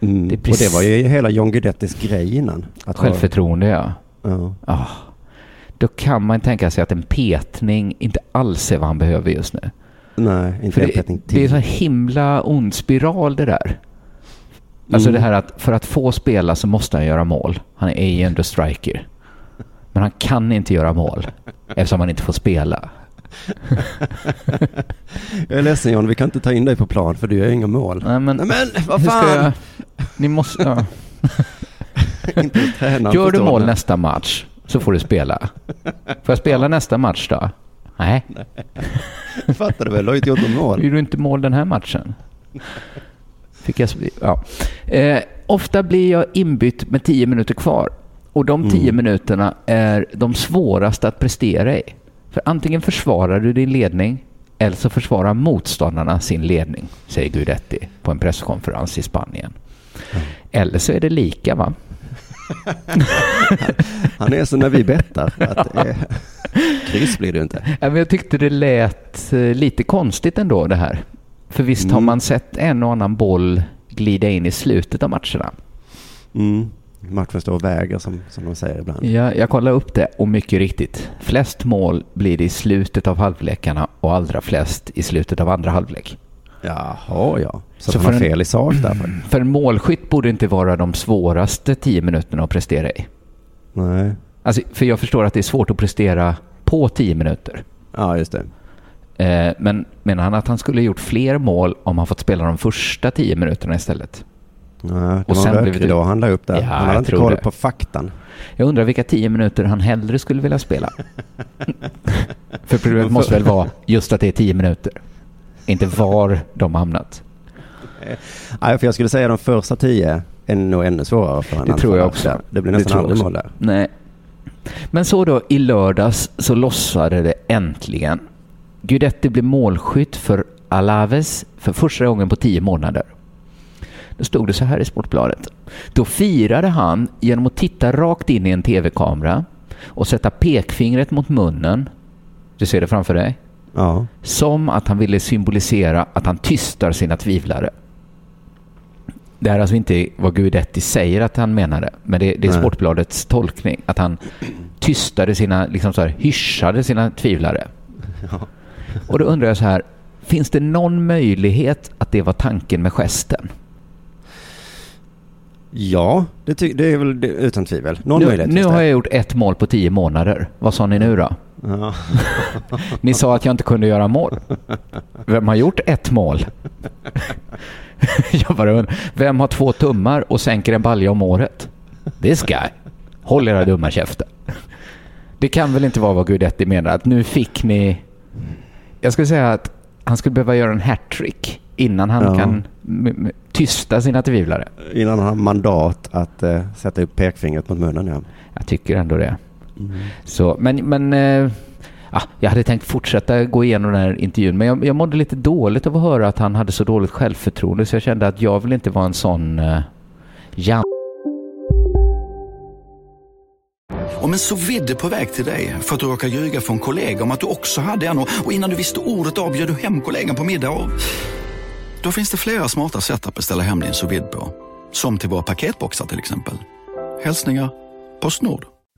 A: Mm.
C: det är
A: och
C: precis-
A: det var ju hela John Guidettis grej innan. Att ha-
C: Självförtroende, ja.
A: Ja.
C: Ah. Då kan man tänka sig att en petning inte alls är vad han behöver just nu.
A: Nej, inte
C: För
A: en
C: det, är
A: till.
C: så himla ond spiral det där. Alltså
A: Mm.
C: det här att för att få spela så måste han göra mål. Han är ju ändå striker. Men han kan inte göra mål eftersom han inte får spela.
A: Jag är ledsen John, vi kan inte ta in dig på plan för du gör inga mål.
C: Nej, men,
A: Nej men vad fan!
C: jag, ni måste, ja.
A: inte
C: Gör du mål nästa match så får du spela. Får jag spela nästa match då? Nej.
A: Fattar du väl? Du har ju inte gjort något mål.
C: Gjorde du inte mål den här matchen? Fick jag, ja. eh, ofta blir jag inbytt med tio minuter kvar. Och de tio
A: Mm.
C: minuterna är de svåraste att prestera i. För antingen försvarar du din ledning eller så försvarar motståndarna sin ledning, säger Guidetti på en presskonferens i Spanien. Eller så är det lika va?
A: Han är så när vi bettar. Att, eh, kryss blir det inte.
C: Ja, men jag tyckte det lät eh, lite konstigt ändå det här. För visst har
A: Mm.
C: man sett en och annan boll glida in i slutet av matcherna.
A: Mm. Matchen står och väger som, som de säger ibland.
C: Ja, jag kollade upp det och mycket riktigt. Flest mål blir det i slutet av halvlekarna och allra flest i slutet av andra halvlek.
A: Jaha, ja. Så,
C: Så
A: han har
C: en-
A: fel i sak därför.
C: För en målskytt borde inte vara de svåraste tio minuterna att prestera i.
A: Nej.
C: Alltså, för jag förstår att det är svårt att prestera på tio minuter.
A: Ja, just det.
C: Eh, men menar han att han skulle gjort fler mål om han fått spela de första tio minuterna istället?
A: Ja, det
C: Och
A: var
C: sen
A: en rökridå han la upp där.
C: Ja,
A: han hade inte koll
C: det.
A: på faktan.
C: Jag undrar vilka tio minuter han hellre skulle vilja spela. För problemet måste väl vara just att det är tio minuter. Inte var de hamnat.
A: Nej, för jag skulle säga de första tio är nog ännu svårare för en
C: Det tror jag också.
A: Där. Det blir nästan aldrig mål där.
C: Nej. Men så då i lördags så lossade det äntligen. Guidetti blev målskytt för Alaves för första gången på tio månader. Då stod det så här i Sportbladet. Då firade han genom att titta rakt in i en tv-kamera och sätta pekfingret mot munnen. Du ser det framför dig?
A: Ja.
C: Som att han ville symbolisera att han tystar sina tvivlare. Det här är alltså inte vad Guidetti säger att han menade, men det, det är
A: Nej.
C: Sportbladets tolkning. Att han tystade sina, liksom så här, hyschade sina tvivlare. Och då undrar jag så här, finns det någon möjlighet att det var tanken med gesten?
A: Ja, det, det är väl det, utan tvivel. Någon
C: nu
A: möjlighet
C: nu har jag gjort ett mål på tio månader. Vad sa ni nu då?
A: Ja.
C: Ni sa att jag inte kunde göra mål. Vem har gjort ett mål? Jag bara undrar, vem har två tummar och sänker en balja om året? This guy. Håll era dumma käften. Det kan väl inte vara vad Guidetti menar, att nu fick ni... Jag skulle säga att han skulle behöva göra en hattrick innan han
A: Ja.
C: kan tysta sina tvivlare.
A: Innan han har mandat att eh, sätta upp pekfingret mot munnen. Ja.
C: Jag tycker ändå det. Så, men men eh, ah, jag hade tänkt fortsätta gå igenom den här intervjun, men jag, jag mådde lite dåligt av att höra att han hade så dåligt självförtroende, så jag kände att jag vill inte vara en sån eh, jam.
F: Om en så vidde på väg till dig för att du råkar ljuga från kollega om att du också hade en och och innan du visste ordet av bjöd du hem kollegan på middag och... Då finns det flera smarta sätt att beställa hem din sous vide på. Som till våra paketboxar till exempel. Hälsningar Postnord.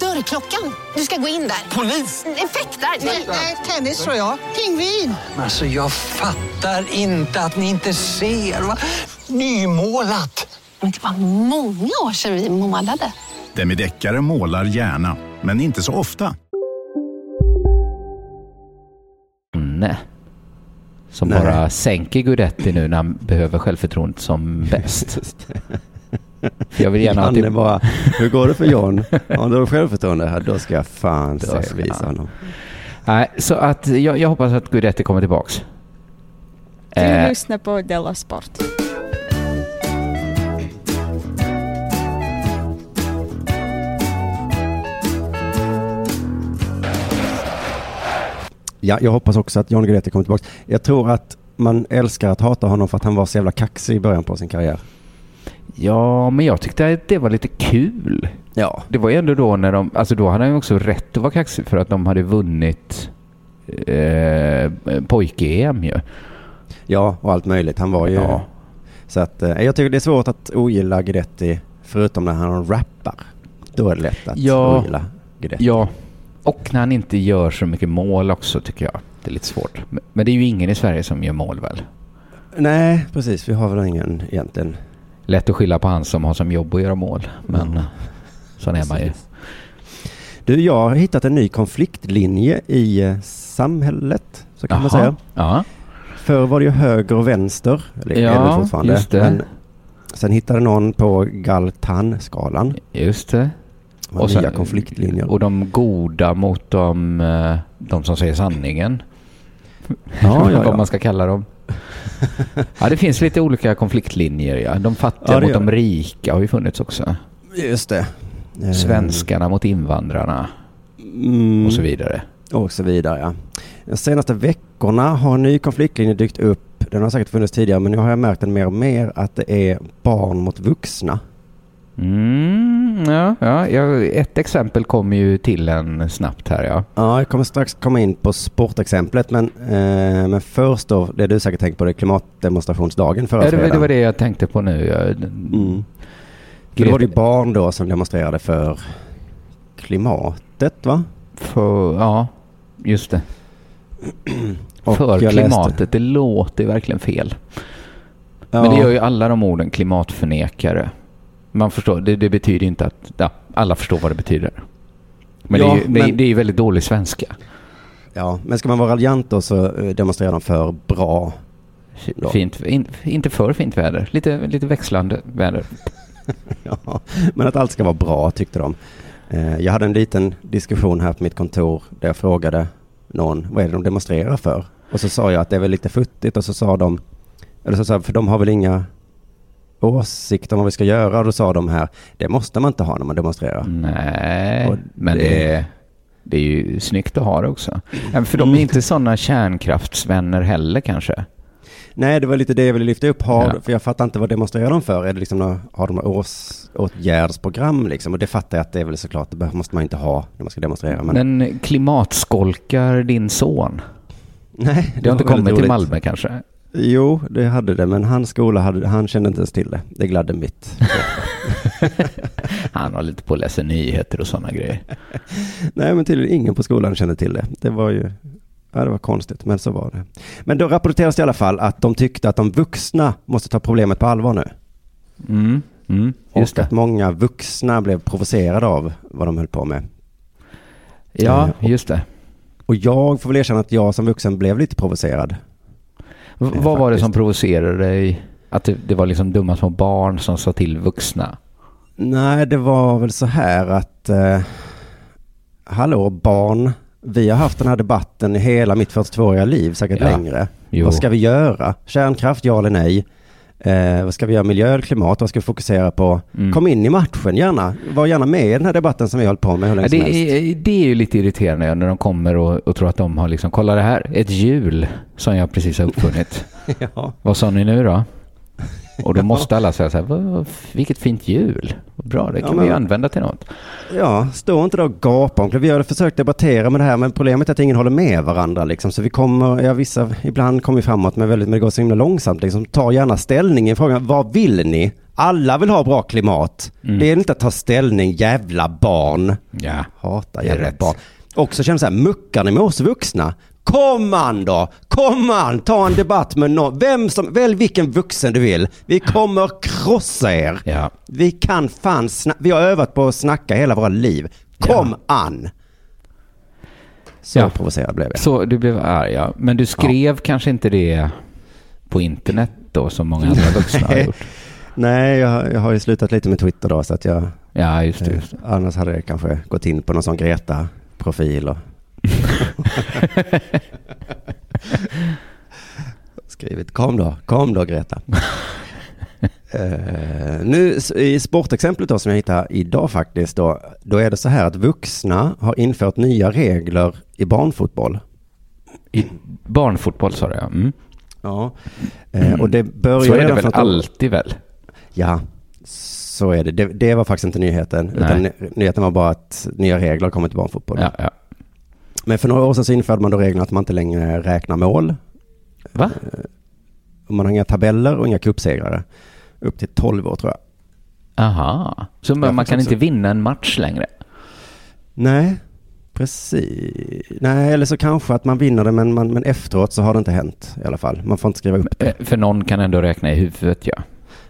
G: Dörrklockan. Du ska gå in där. Polis? Effektar? Nej, tennis tror jag. Pingvin.
H: Alltså jag fattar inte att ni inte ser. Va? Nymålat!
G: Men det var många år sedan vi målade.
I: Demideckare målar gärna, men inte så ofta.
C: Nej. Som
A: Nej.
C: bara sänker Guidetti nu när han behöver självförtroendet som bäst. Jag vill gärna
A: Janne
C: det...
A: bara, hur går det för John? Har du självförtroende? Ja, Då ska jag fan
C: Då
A: se,
C: ska
A: visa
C: jag.
A: honom.
C: Nej, så att jag, jag hoppas att Guidetti kommer tillbaks.
J: Du
C: Eh,
J: lyssnar på Della Sport.
A: Ja, jag hoppas också att John Guidetti kommer tillbaka. Jag tror att man älskar att hata honom för att han var så jävla kaxig i början på sin karriär.
C: Ja, men jag tyckte att det var lite kul.
A: Ja.
C: Det var ju ändå då när de... Alltså då hade han ju också rätt att vara kaxig för att de hade vunnit eh, pojk-EM ju.
A: Ja, och allt möjligt. Han var ju...
C: Ja.
A: Så att eh, jag tycker det är svårt att ogilla Guidetti förutom när han rappar. Då är det lätt att
C: Ja.
A: ogilla Guidetti.
C: Ja, och när han inte gör så mycket mål också tycker jag. Det är lite svårt. Men- det är ju ingen i Sverige som gör mål väl?
A: Nej, precis. Vi har väl ingen egentligen.
C: Lätt att skylla på han som har som jobb att göra mål. Men
A: Ja.
C: sån är man ju.
A: Du, jag har hittat en ny konfliktlinje i eh, samhället, så kan man
C: Jaha.
A: säga.
C: Ja,
A: Förr var det ju höger och vänster, eller är det
C: Ja,
A: fortfarande.
C: just det.
A: Men sen hittade någon på Galtan-skalan.
C: just det.
A: Var
C: Och sen-
A: nya konfliktlinjer.
C: Och de goda mot de, eh, de som säger sanningen.
A: Ja, ja, ja.
C: Vad man ska kalla dem. Ja, det finns lite olika konfliktlinjer. Ja. De fattiga
A: Ja,
C: mot de rika har ju funnits också.
A: Just det. Eh,
C: Svenskarna mot invandrarna
A: mm,
C: och så vidare.
A: Och så vidare, ja. De senaste veckorna har en ny konfliktlinje dykt upp. Den har säkert funnits tidigare, men nu har jag märkt den mer och mer att det är barn mot vuxna.
C: Mm, ja, ja, ett exempel kommer ju till en snabbt här ja.
A: Ja, jag kommer strax komma in på sportexemplet, men, eh, men först då, det du säkert tänkt på, det är klimatdemonstrationsdagen förra
C: ja det, var- det var det jag tänkte på nu. Ja.
A: Mm. Då var det ju barn då som demonstrerade för klimatet, va?
C: För, ja, just det. För
A: jag
C: klimatet,
A: läste-
C: det låter verkligen fel.
A: Ja,
C: Men det gör ju alla de orden, klimatförnekare. Man förstår, det, det betyder inte att, ja, alla förstår vad det betyder. Men,
A: Ja,
C: det, är ju,
A: men-
C: det är väldigt dålig svenska.
A: ja, men ska man vara raljant då så eh, demonstrerar de för bra. Ja.
C: Fint, in, inte för fint väder, lite, lite växlande väder.
A: Ja, men att allt ska vara bra tyckte de. Eh, Jag hade en liten diskussion här på mitt kontor där jag frågade någon, vad är det de demonstrerar för? Och så sa jag att det är väl lite futtigt och så sa de, eller så sa jag, för de har väl inga åsikter om vad vi ska göra och då sa de här, det måste man inte ha när man demonstrerar.
C: Nej,
A: Och
C: men
A: det-
C: det, det är ju snyggt att ha det också. För de är inte sådana kärnkraftsvänner heller kanske.
A: Nej, det var lite det jag ville lyfta upp. Har,
C: Ja.
A: För jag fattar inte vad demonstrerar de för? Är det liksom några, har de års, åtgärdsprogram liksom? Och det fattar jag att det är väl såklart, det måste man inte ha när man ska demonstrera. Men,
C: Men klimatskolkar din son?
A: nej,
C: Det har inte kommit till. Malmö kanske?
A: Jo, det hade det, men hans skola hade, han kände inte ens till det. Det gladde mitt.
C: Han har lite på att läsa nyheter och sådana grejer.
A: Nej, men tydligen ingen på skolan kände till det. Det var ju, ja det var konstigt, men så var det. Men då rapporteras det i alla fall att de tyckte att de vuxna måste ta problemet på allvar nu.
C: Mm, mm, just
A: och
C: det.
A: att många vuxna blev provocerade av vad de höll på med.
C: Ja,
A: Eh,
C: just det.
A: Och jag får väl erkänna att jag som vuxen blev lite provocerad. Eh,
C: vad var det
A: faktiskt.
C: som provocerade dig? Att det, det var liksom dumma små barn som sa till vuxna?
A: Nej, det var väl så här att, eh, hallå barn, vi har haft den här debatten i hela mitt 42-åriga liv, säkert
C: Ja.
A: längre.
C: Jo.
A: Vad ska vi göra? Kärnkraft, ja eller nej? Eh, vad ska vi göra? Miljö eller klimat? Vad ska vi fokusera på?
C: Mm.
A: Kom in i matchen gärna. Var gärna med i den här debatten som vi har hållit på med hur länge
C: Ja,
A: som
C: det,
A: helst.
C: är, det är ju lite irriterande när de kommer och, och tror att de har liksom, kolla det här, ett hjul som jag precis har uppfunnit.
A: Ja.
C: Vad sa ni nu då? Och då måste alla säga så här, "Vad- vad- vilket fint hjul. Bra, det kan
A: Ja,
C: vi
A: men-
C: ju använda till något.
A: Ja, stå inte där och gapa om Vi har försökt debattera med det här, men problemet är att ingen håller med varandra. Liksom. Så vi kommer, ja vissa, ibland kommer vi framåt, men, väldigt, men det går så himla långsamt. Liksom. Ta gärna ställning i frågan, vad vill ni? Alla vill ha bra klimat.
C: Mm.
A: Det är inte att ta ställning, jävla barn.
C: Ja,
A: Hatar jävla barn. Också känner så här, muckar ni med oss vuxna? Kom an då! Kom an! Ta en debatt med någon. Vem som, välj vilken vuxen du vill. Vi kommer krossa er.
C: Ja.
A: Vi kan fan Vi har övat på att snacka hela våra liv. Kom an! Så
C: Ja.
A: provocerad blev jag.
C: Så du blev arg, ja. Men du skrev kanske inte det på internet då, som många andra vuxna har gjort?
A: Nej, jag, jag har ju slutat lite med Twitter då, så att jag...
C: Ja, just det. Just det.
A: Annars hade jag kanske gått in på någon sån Greta-profil och... Skrivit kom då, kom då Greta. Eh, nu i sportexemplet då som jag hittade idag faktiskt då, då är det så här att vuxna har infört nya regler i barnfotboll.
C: I barnfotboll sa du, ja. Mm.
A: Ja, eh, och det började
C: Så är det väl alltid väl?
A: Ja, så är det. det. Det var faktiskt inte nyheten. Utan ny- nyheten var bara att nya regler har kommit till barnfotboll.
C: Ja, ja.
A: Men för några år sedan så införde man då regeln att man inte längre räknar mål.
C: Va?
A: Och man har inga tabeller och inga cupsegrare. Upp till 12 år tror jag.
C: Aha. Så man, man kan inte vinna en match längre?
A: Nej, precis. Nej, eller så kanske att man vinner det men, man, men efteråt så har det inte hänt i alla fall. Man får inte skriva upp det.
C: Eh, För någon kan ändå räkna i huvudet, ja.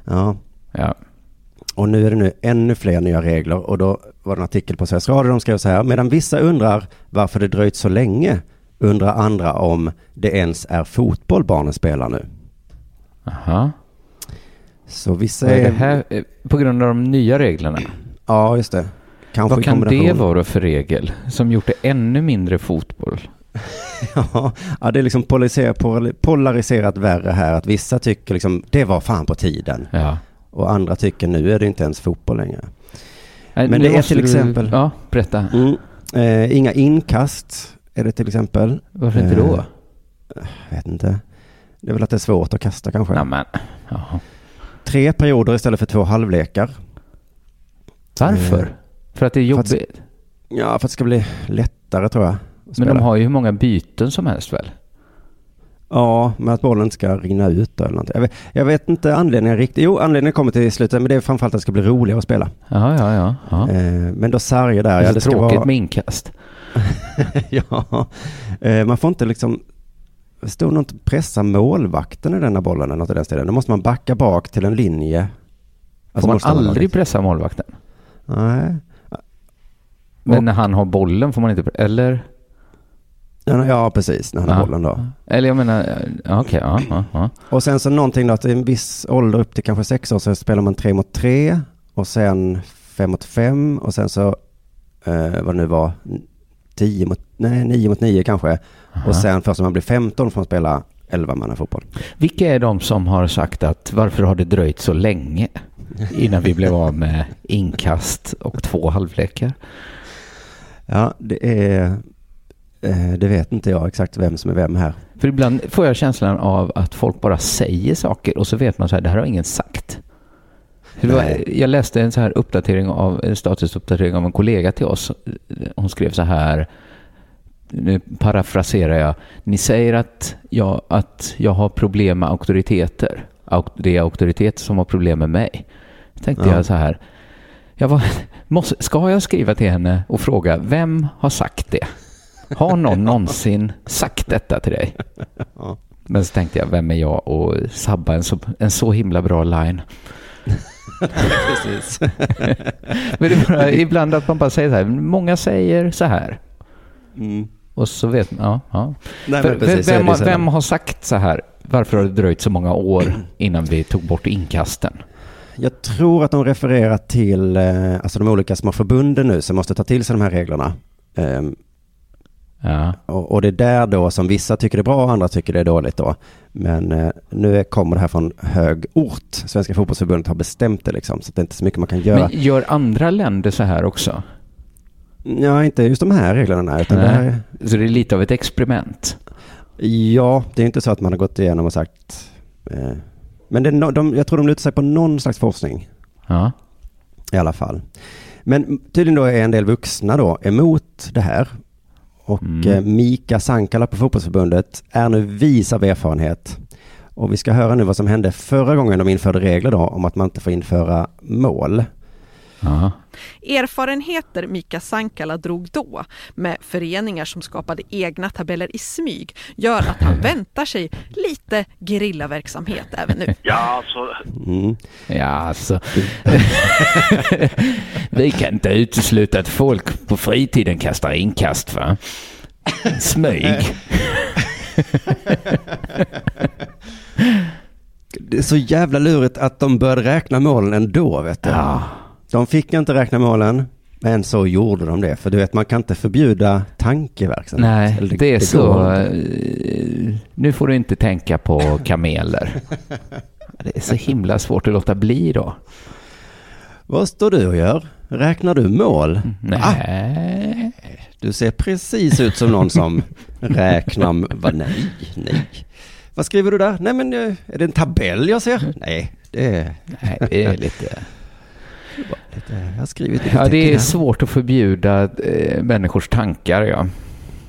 A: Ja.
C: Ja.
A: Och nu är det nu ännu fler nya regler och då var det en artikel på Sveriges Radio de skrev så här. Medan vissa undrar varför det dröjt så länge undrar andra om det ens är fotboll barnen spelar nu.
C: Aha.
A: Så vissa
C: är det
A: är...
C: här eh, på grund av de nya reglerna?
A: Ja, just det. Kanske
C: Vad kan det vara för regel som gjort det ännu mindre fotboll?
A: Ja, det är liksom polariserat, pol- polariserat värre här. Att vissa tycker liksom det var fan på tiden.
C: Ja.
A: Och andra tycker nu är det inte ens fotboll längre.
C: Nej,
A: Men det är till
C: du-
A: exempel...
C: Ja, berätta.
A: Mm, eh, inga inkast är det till exempel.
C: Varför inte då?
A: Eh, vet inte. Det är väl att det är svårt att kasta kanske.
C: Ja, men, jaha.
A: Tre perioder istället för två halvlekar.
C: Varför?
A: Eh,
C: För att det är
A: för att-
C: jobbigt?
A: Ja, för att det ska bli lättare tror jag.
C: Men de har ju hur många byten som helst väl?
A: Ja, men att bollen ska rinna ut eller någonting. Jag vet, jag vet inte anledningen riktigt. Jo, anledningen kommer till slutet, men det är framförallt att det ska bli roligare att spela.
C: Ja, ja, ja. ja.
A: Eh, men då sarger där.
C: Det är
A: ja,
C: så
A: det ska
C: tråkigt
A: vara...
C: med inkast.
A: ja, eh, man får inte liksom... Stod något pressa målvakten i denna bollen eller något i den stilen. Då måste man backa bak till en linje. Alltså
C: Får man aldrig pressa målvakten?
A: Nej.
C: Men när han har bollen får man inte... Eller?
A: Ja, precis. När han har bollen då.
C: Eller jag menar... Okej, ja, ja, ja.
A: Och sen så någonting då att i en viss ålder upp till kanske sex år så spelar man tre mot tre och sen fem mot fem och sen så eh, vad det nu var tio mot, nej nio mot nio kanske.
C: Aha.
A: Och sen först när man blir 15 får man spela 11 manna fotboll.
C: Vilka är de som har sagt att varför har det dröjt så länge innan vi blev av med inkast och två halvlekar?
A: Ja, det är, det vet inte jag exakt vem som är vem här.
C: För ibland får jag känslan av att folk bara säger saker och så vet man så här, det här har ingen sagt. Var, jag läste en så här uppdatering av, en statusuppdatering av en kollega till oss. Hon skrev så här, nu parafraserar jag, ni säger att jag, att jag har problem med auktoriteter. Auk- Det är auktoriteter som har problem med mig. Tänkte
A: Ja.
C: jag så här, jag var, måste, ska jag skriva till henne och fråga, vem har sagt det? Har någon någonsin sagt detta till dig?
A: Ja.
C: Men så tänkte jag, vem är jag och sabba en så, en så himla bra line?
A: Precis.
C: Men det är bara, ibland att man bara säger så här, många säger så här.
A: Mm.
C: Och så vet man, ja. ja.
A: Nej,
C: För,
A: precis,
C: vem, har- vem har sagt så här? Varför har det dröjt så många år innan vi tog bort inkasten?
A: Jag tror att de refererar till eh, alltså de olika små förbunden nu som måste ta till sig de här reglerna.
C: Ja.
A: Och, och det är där då som vissa tycker det är bra och andra tycker det är dåligt då. Men eh, nu kommer det här från hög ort. Svenska fotbollsförbundet har bestämt det liksom, så det är inte så mycket man kan göra.
C: Men gör andra länder så här också?
A: Ja, inte just de här reglerna, nej, utan det här.
C: Så det är lite av ett experiment?
A: Ja, det är inte så att man har gått igenom och sagt... Eh, men det, no, de, jag tror de lutar sig på någon slags forskning.
C: Ja.
A: I alla fall. Men tydligen då är en del vuxna då emot det här. Och
C: Mm.
A: eh, Mika Sankala på fotbollsförbundet är nu vis av erfarenhet. Och vi ska höra nu vad som hände förra gången de införde regler då om att man inte får införa mål.
C: Ja.
K: Erfarenheter Mika Sankala drog då med föreningar som skapade egna tabeller i smyg gör att han väntar sig lite gerillaverksamhet även nu.
L: Ja, alltså,
A: Mm.
C: Ja, alltså. Vi kan inte utesluta att folk på fritiden kastar inkast, va? Smyg.
A: Det är så jävla lurigt att de började räkna målen ändå, vet du.
C: Ja.
A: De fick inte räkna målen, men så gjorde de det. För du vet, man kan inte förbjuda tankeverksamhet.
C: Nej,
A: Eller
C: det är
A: går
C: så.
A: inte.
C: eh, Nu får du inte tänka på kameler. Det är så himla svårt att låta bli då.
A: Vad står du och gör? Räknar du mål?
C: Nej.
A: Du ser precis ut som någon som räknar... Va, nej, nej. Vad skriver du där? Nej men, eh, är det en tabell jag ser? Nej, det är...
C: Nej, det är lite...
A: jag har skrivit lite
C: Ja, det är svårt att förbjuda eh, människors tankar, ja.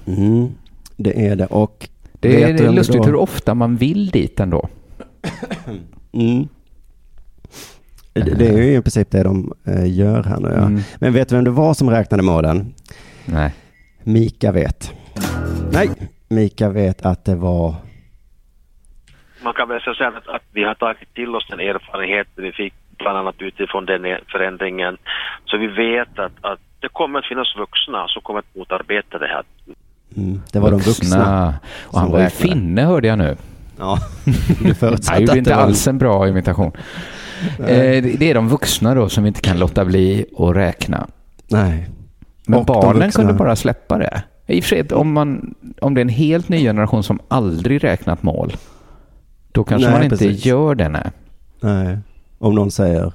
A: Mm, det är det. Och
C: Det är
A: vem
C: lustigt
A: då-
C: hur ofta man vill dit ändå.
A: Mm. Det, det är ju i princip det de eh, gör här nu. Ja.
C: Mm.
A: Men vet du vem det var som räknade målen?
C: Nej.
A: Mika vet. Nej, Mika vet att det var...
L: man kan väl säga att, att vi har tagit till oss den erfarenheten vi fick bland annat utifrån den e- förändringen. Så vi vet att, att det kommer att finnas vuxna som kommer att motarbeta det här.
A: Mm, det var de vuxna.
C: Och han var ju finne hörde jag nu.
A: Ja, du förutsatte att
C: inte
A: det var-
C: alls en bra imitation. Eh, det- är de vuxna då som inte kan låta bli att räkna.
A: Nej.
C: Men
A: Och
C: barnen
A: vuxna-
C: kunde bara släppa det. I och för sig, om, man, om det är en helt ny generation som aldrig räknat mål, då kanske
A: Nej,
C: man inte
A: precis.
C: gör det. Nej.
A: Nej, om någon säger.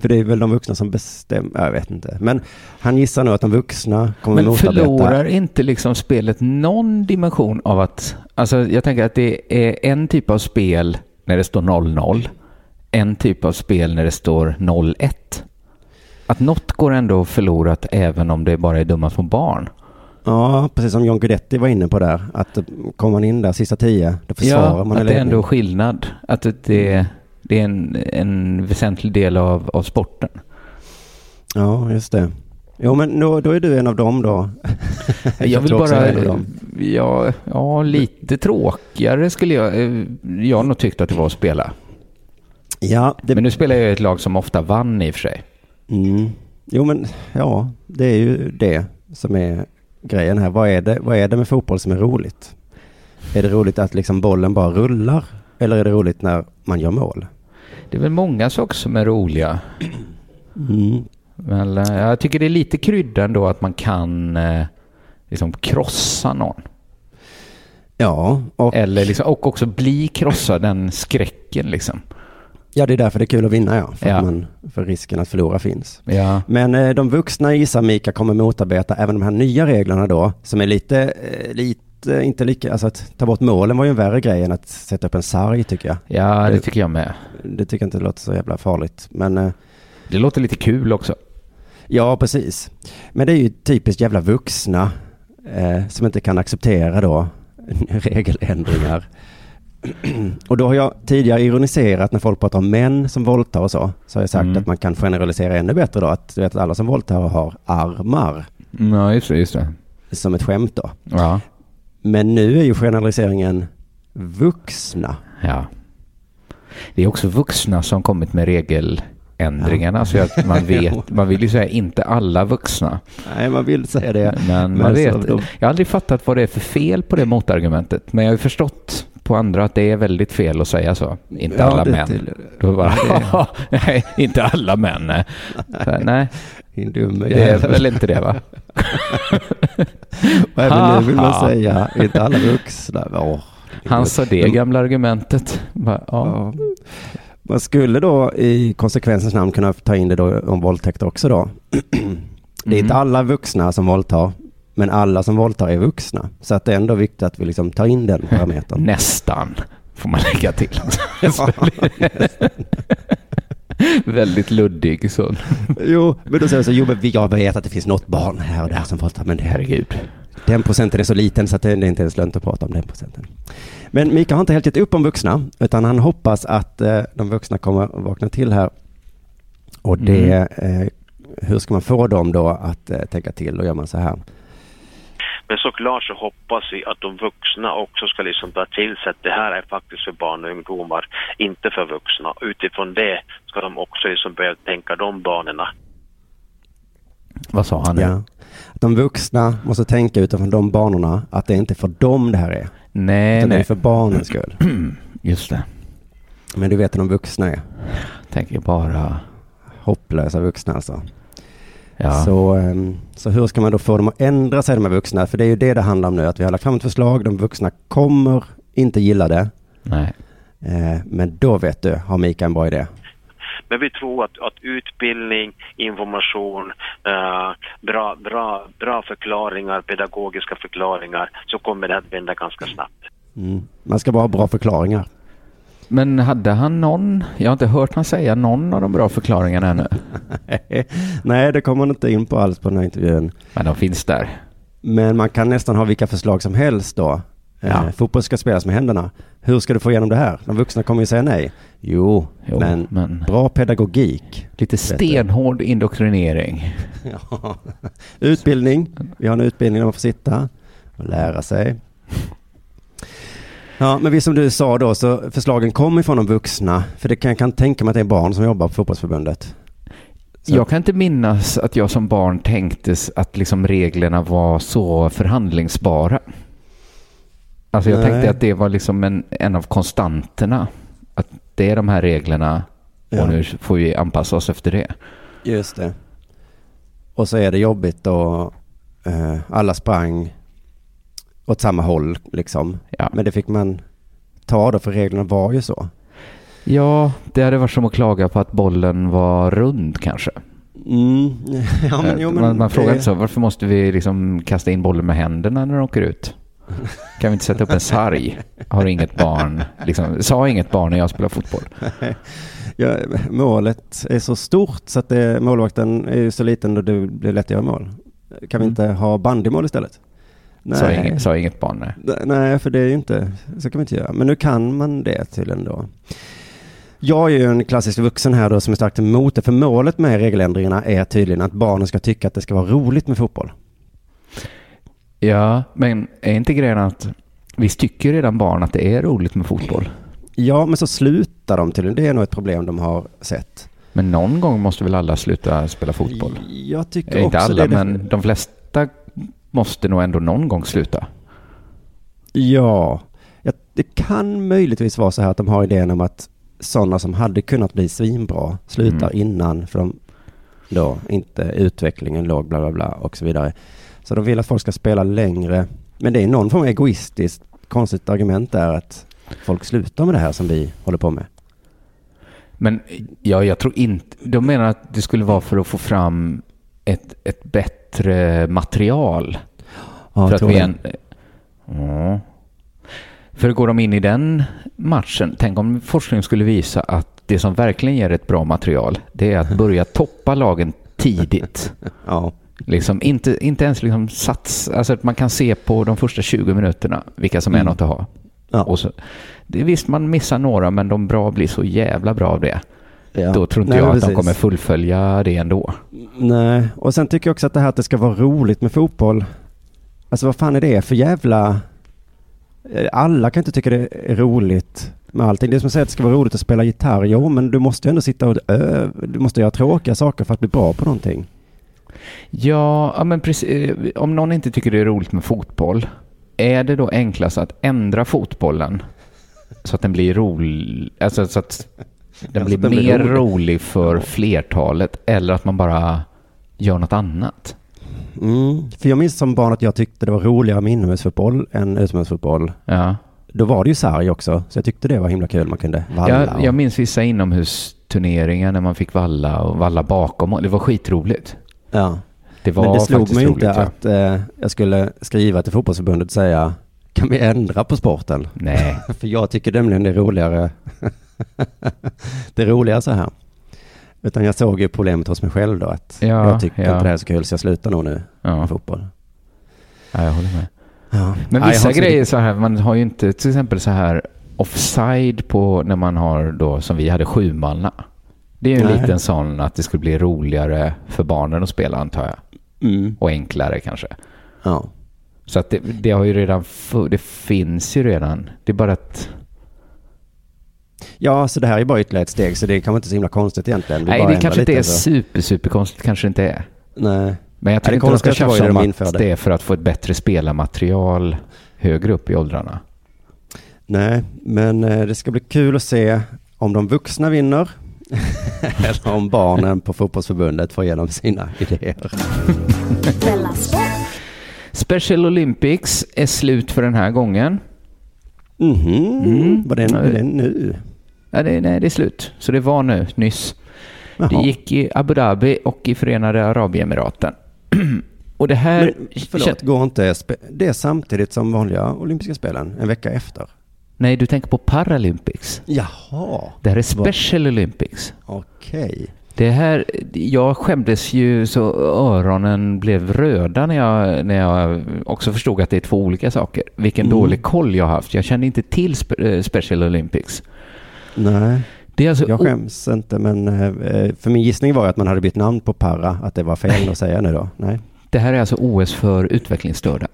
A: För det är väl de vuxna som bestämmer, jag vet inte. Men han gissar nu att de vuxna kommer
C: Men
A: motarbeta.
C: förlorar inte liksom spelet någon dimension av att... Alltså jag tänker att det är en typ av spel när det står 0-0, en typ av spel när det står 0-1. Att något går ändå förlorat även om det bara är dumma små barn.
A: Ja, precis som John Guidetti var inne på där. Att kommer man in där sista tio, då försvarar
C: Ja,
A: man
C: att det är ändå skillnad. Att det, det, är en, en väsentlig del av, av sporten.
A: Ja, just det. Jo, men då, då är du en av dem då.
C: Jag vill bara, ja, ja, lite tråkigare skulle jag, eh, jag nog tyckt att det var att spela.
A: Ja, det...
C: Men nu spelar jag i ett lag som ofta vann i och för sig.
A: Mm. Jo, men ja, det är ju det som är grejen här. Vad är det, vad är det med fotboll som är roligt? Är det roligt att liksom bollen bara rullar? Eller är det roligt när man gör mål?
C: Det är väl många saker som är roliga.
A: Mm.
C: Men eh, jag tycker det är lite krydda ändå att man kan eh, liksom krossa någon.
A: Ja, och,
C: Eller liksom, och också bli krossad, den skräcken liksom.
A: ja, det är därför det är kul att vinna, ja. För,
C: Ja.
A: Att man, för risken att förlora finns.
C: Ja.
A: Men eh, de vuxna gissar Mika kommer motarbeta även de här nya reglerna då, som är lite, eh, lite, inte lika, alltså att ta bort målen var ju en värre grej än att sätta upp en sarg tycker jag.
C: Ja, det tycker jag med.
A: Det tycker jag inte låter så jävla farligt. Men eh,
C: Det låter lite kul också.
A: ja, precis. Men det är ju typiskt jävla vuxna eh, som inte kan acceptera då regeländringar. och då har jag tidigare ironiserat när folk pratar om män som våldtar och så. Så har jag sagt
C: Mm.
A: att man kan generalisera ännu bättre då. Att du vet att alla som våldtar har armar.
C: Ja, just det. Just det.
A: Som ett skämt då.
C: Ja.
A: Men nu är ju generaliseringen vuxna.
C: Ja. Det är också vuxna som kommit med regeländringarna. Så att man vet, man vill ju säga inte alla vuxna.
A: Nej, man vill säga det.
C: Men
A: Men
C: man vet,
A: de-
C: jag har aldrig fattat vad det är för fel på det motargumentet. Men jag har ju förstått på andra att det är väldigt fel att säga så. Inte
A: Ja,
C: alla män.
A: till-
C: Då bara,
A: Ja,
C: nej, inte alla män. Nej. Så, nej, det är väl inte det va?
A: Och även nu vill man säga, inte alla vuxna. Åh,
C: Han sa det gamla argumentet. Bara, ja.
A: Man skulle då i konsekvensens namn kunna ta in det då om våldtäkt också då. Det är inte
C: Mm.
A: alla vuxna som våldtar, men alla som våldtar är vuxna. Så att det är ändå viktigt att vi liksom tar in den parametern.
C: Nästan, får man lägga till.
A: Ja,
C: Väldigt luddig så.
A: Jo, men då säger jag så, jo men jag vet att det finns något barn här och där som våldtar, men
C: Herregud.
A: den procenten är så liten så att det är inte ens lönt att prata om den procenten. Men Mika har inte helt gett upp om vuxna, utan han hoppas att eh, de vuxna kommer att vakna till här. Och det, eh, hur ska man få dem då att eh, tänka till? Då gör man så här.
L: Men såklart så hoppas vi att de vuxna också ska liksom ta till sig att det här är faktiskt för barn och ungdomar, inte för vuxna. Utifrån det ska de också liksom börja tänka de banorna.
C: Vad sa han nu?
A: Ja. Att de vuxna måste tänka utifrån de banorna, att det inte är för dem det här är.
C: Nej,
A: utan det är
C: nej.
A: för barnens skull.
C: Just det.
A: Men du vet hur de vuxna är.
C: Tänker bara...
A: Hopplösa vuxna alltså.
C: Ja.
A: Så, ehm, så hur ska man då få dem att ändra sig, de här vuxna? För det är ju det det handlar om nu, att vi har lagt fram ett förslag, de vuxna kommer inte gilla det.
C: Nej.
A: Eh, Men då vet du, har Mika en bra idé.
L: Men vi tror att, att utbildning, information, eh, bra, bra, bra förklaringar, pedagogiska förklaringar, så kommer det att vända ganska snabbt.
A: Mm. Man ska bara ha bra förklaringar.
C: Men hade han någon, jag har inte hört han säga någon av de bra förklaringarna ännu.
A: Nej, det kommer man inte in på alls på den här intervjun.
C: Men de finns där.
A: Men man kan nästan ha vilka förslag som helst då.
C: Ja.
A: Eh, fotboll ska spelas med händerna. Hur ska du få igenom det här? De vuxna kommer ju säga nej. Jo,
C: Jo,
A: men,
C: men-
A: bra pedagogik.
C: Lite stenhård indoktrinering.
A: Ja. Utbildning. Vi har en utbildning där man får sitta och lära sig. Ja, men visst som du sa då, så förslagen kommer från de vuxna. För det kan, jag kan tänka mig att det är barn som jobbar på fotbollsförbundet. Så-
C: Jag kan inte minnas att jag som barn tänkte att liksom reglerna var så förhandlingsbara. Alltså jag
A: Nej.
C: tänkte att det var liksom en, en av konstanterna. Att det är de här reglerna
A: Ja.
C: och nu får vi anpassa oss efter det.
A: Just det. Och så är det jobbigt och eh, alla sprang åt samma håll liksom.
C: Ja.
A: Men det fick man ta då, för reglerna var ju så.
C: Ja, det hade varit som att klaga på att bollen var rund kanske.
A: Mm. Ja, men, jo, men
C: man man frågar
A: det-
C: inte så, varför måste vi liksom kasta in bollen med händerna när de åker ut? Kan vi inte sätta upp en sarg? Har inget barn, liksom, sa inget barn när jag spelar fotboll.
A: Ja, målet är så stort så att det, målvakten är så liten och det blir lätt att göra mål. Kan vi
C: Mm.
A: inte ha bandymål istället?
C: Sa inget, sa inget barn, nej.
A: Nej, för det är ju inte, så kan vi inte göra. Men nu kan man det tydligen då. Jag är ju en klassisk vuxen här då som är starkt emot det, för målet med regeländringarna är tydligen att barnen ska tycka att det ska vara roligt med fotboll.
C: Ja, men är inte grejen att visst tycker redan barn att det är roligt med fotboll?
A: Ja, men så slutar de tydligen. Det är nog ett problem de har sett.
C: Men någon gång måste väl alla sluta spela fotboll?
A: Jag tycker
C: Eh, Inte
A: också
C: alla,
A: det.
C: men de flesta måste nog ändå någon gång sluta.
A: Ja, det kan möjligtvis vara så här att de har idén om att sådana som hade kunnat bli svinbra slutar
C: Mm.
A: innan för de då inte utvecklingen låg bla bla bla och så vidare. Så de vill att folk ska spela längre. Men det är någon form av egoistiskt konstigt argument där att folk slutar med det här som vi håller på med.
C: Men ja, jag tror inte... De menar att det skulle vara för att få fram ett, ett bättre material.
A: Ja,
C: för att vi en, ja. För går de in i den matchen, tänk om forskningen skulle visa att det som verkligen ger ett bra material, det är att börja toppa lagen tidigt.
A: Ja.
C: Liksom inte, inte ens liksom sats, alltså att man kan se på de första 20 minuterna vilka som är
A: Mm.
C: något att ha.
A: Ja.
C: Och så, det är visst, man missar några, men de bra blir så jävla bra av det.
A: Ja.
C: Då tror inte
A: Nej,
C: jag att de
A: precis.
C: kommer fullfölja det ändå.
A: Nej, och sen tycker jag också att det här att det ska vara roligt med fotboll. Alltså vad fan är det för jävla... Eh, Alla kan inte tycka det är roligt med allting. Det är som att säga att det ska vara roligt att spela gitarr. Jo, men du måste ju ändå sitta och ö, Du måste göra tråkiga saker för att bli bra på någonting.
C: Ja, ja men precis. eh, Om någon inte tycker det är roligt med fotboll, är det då enklast att ändra fotbollen så att den blir rolig, alltså så att den
A: Ja,
C: blir
A: den blir
C: mer
A: rolig.
C: rolig för flertalet eller att man bara gör något annat?
A: Mm, för jag minns som barn att jag tyckte det var roligare med inomhusfotboll än utomhusfotboll.
C: Ja.
A: Då var det ju sarg också, så jag tyckte det var himla kul. Man kunde valla.
C: Jag,
A: och-
C: jag minns vissa inomhusturneringar när man fick valla och valla bakom. Det var skitroligt.
A: Ja.
C: Det var
A: Men det slog mig inte
C: ja.
A: att eh, jag skulle skriva till fotbollsförbundet och säga kan vi ändra på sporten?
C: Nej.
A: För jag tycker nämligen det är roligare. det är roligare så här. Utan jag såg ju problemet hos mig själv då. Att
C: Ja,
A: jag tycker
C: ja.
A: inte det här är så kul så jag slutar nog nu
C: Ja.
A: med fotboll.
C: Ja, jag håller med.
A: Ja.
C: Men vissa grejer så här, man har ju inte till exempel så här offside på när man har då som vi hade sjumanna. Det är ju en
A: Nej.
C: liten sån att det skulle bli roligare för barnen att spela antar jag.
A: Mm.
C: Och enklare kanske.
A: Ja.
C: Så att det, det har ju redan, det finns ju redan. Det är bara att,
A: Ja, så det här är bara ytterligare ett steg, så det kanske inte så himla konstigt egentligen. Vi
C: nej det kanske inte är
A: så-
C: super, super konstigt, kanske det inte är.
A: Nej.
C: Men jag
A: det
C: inte de ska
A: var
C: tjafsa om
A: de
C: att det är för att få ett bättre spelarmaterial högre upp i åldrarna.
A: Nej, men eh, det ska bli kul att se om de vuxna vinner eller om barnen på fotbollsförbundet får igenom sina idéer.
C: Special Olympics är slut för den här gången.
A: Mhm,
C: Mm.
A: det, är det nu?
C: Ja, det, nej, det är slut. Så det var nu, nyss.
A: Jaha.
C: Det gick i Abu Dhabi och i Förenade Arabemiraten. och det här...
A: Men förlåt, går inte det är samtidigt som vanliga olympiska spelen, en vecka efter?
C: Nej, du tänker på Paralympics.
A: Jaha.
C: Det här är Special Olympics.
A: Okej.
C: Det här, jag skämdes ju så öronen blev röda när jag, när jag också förstod att det är två olika saker. Vilken
A: Mm.
C: dålig koll jag haft. Jag kände inte till eh, Special Olympics.
A: Nej,
C: Det är alltså
A: jag skäms inte, men eh, för min gissning var att man hade bytt namn på para, att det var fel att säga nu då. Nej.
C: Det här är alltså OS för utvecklingsstörda.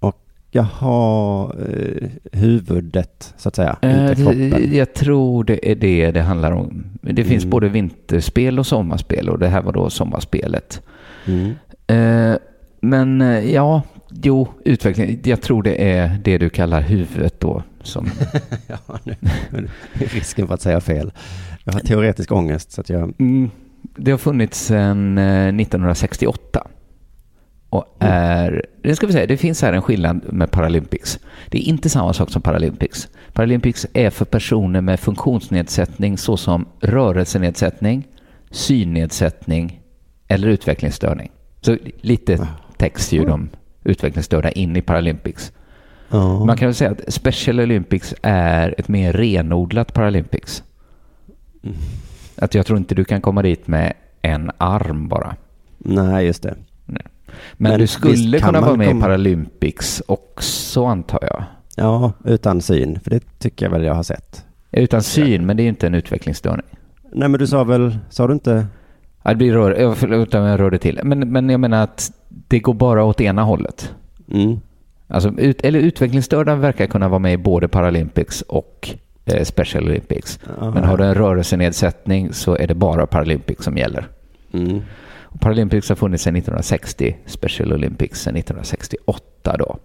A: Och jag har eh, huvudet, så att säga,
C: Eh,
A: inte kroppen.
C: Jag tror det är det det handlar om. Det finns
A: Mm.
C: både vinterspel och sommarspel och det här var då sommarspelet.
A: Mm.
C: Eh, Men eh, ja, jo, utveckling. Jag tror det är det du kallar huvudet då. Som,
A: ja, nu, nu risken för att säga fel. Jag har teoretisk ångest, så att jag...
C: Mm, det har funnits sedan eh, 1968. Och är, det ska vi säga, det finns här en skillnad med Paralympics. Det är inte samma sak som Paralympics. Paralympics är för personer med funktionsnedsättning såsom rörelsenedsättning, synnedsättning eller utvecklingsstörning. Så lite text ju de utvecklingsstörda in i Paralympics.
A: Ja.
C: Man kan väl säga att Special Olympics är ett mer renodlat Paralympics. Att jag tror inte du kan komma dit med en arm bara.
A: Nej, just det.
C: Nej. Men,
A: Men
C: du skulle kunna vara med i
A: komma-
C: Paralympics också antar jag.
A: Ja, utan syn, för det tycker jag väl jag har sett.
C: Utan syn, men det är ju inte en utvecklingsstörning.
A: Nej, men du sa väl, sa du inte?
C: Ja, det blir rör, ja, förlåt jag rörde till. Men, men jag menar att det går bara åt ena hållet.
A: Mm.
C: Alltså, ut, eller utvecklingsstörda verkar kunna vara med i både Paralympics och eh, Special Olympics.
A: Aha.
C: Men har du en rörelsenedsättning så är det bara Paralympics som gäller.
A: Mm.
C: Paralympics har funnits sedan 1960, Special Olympics sedan 1968 då.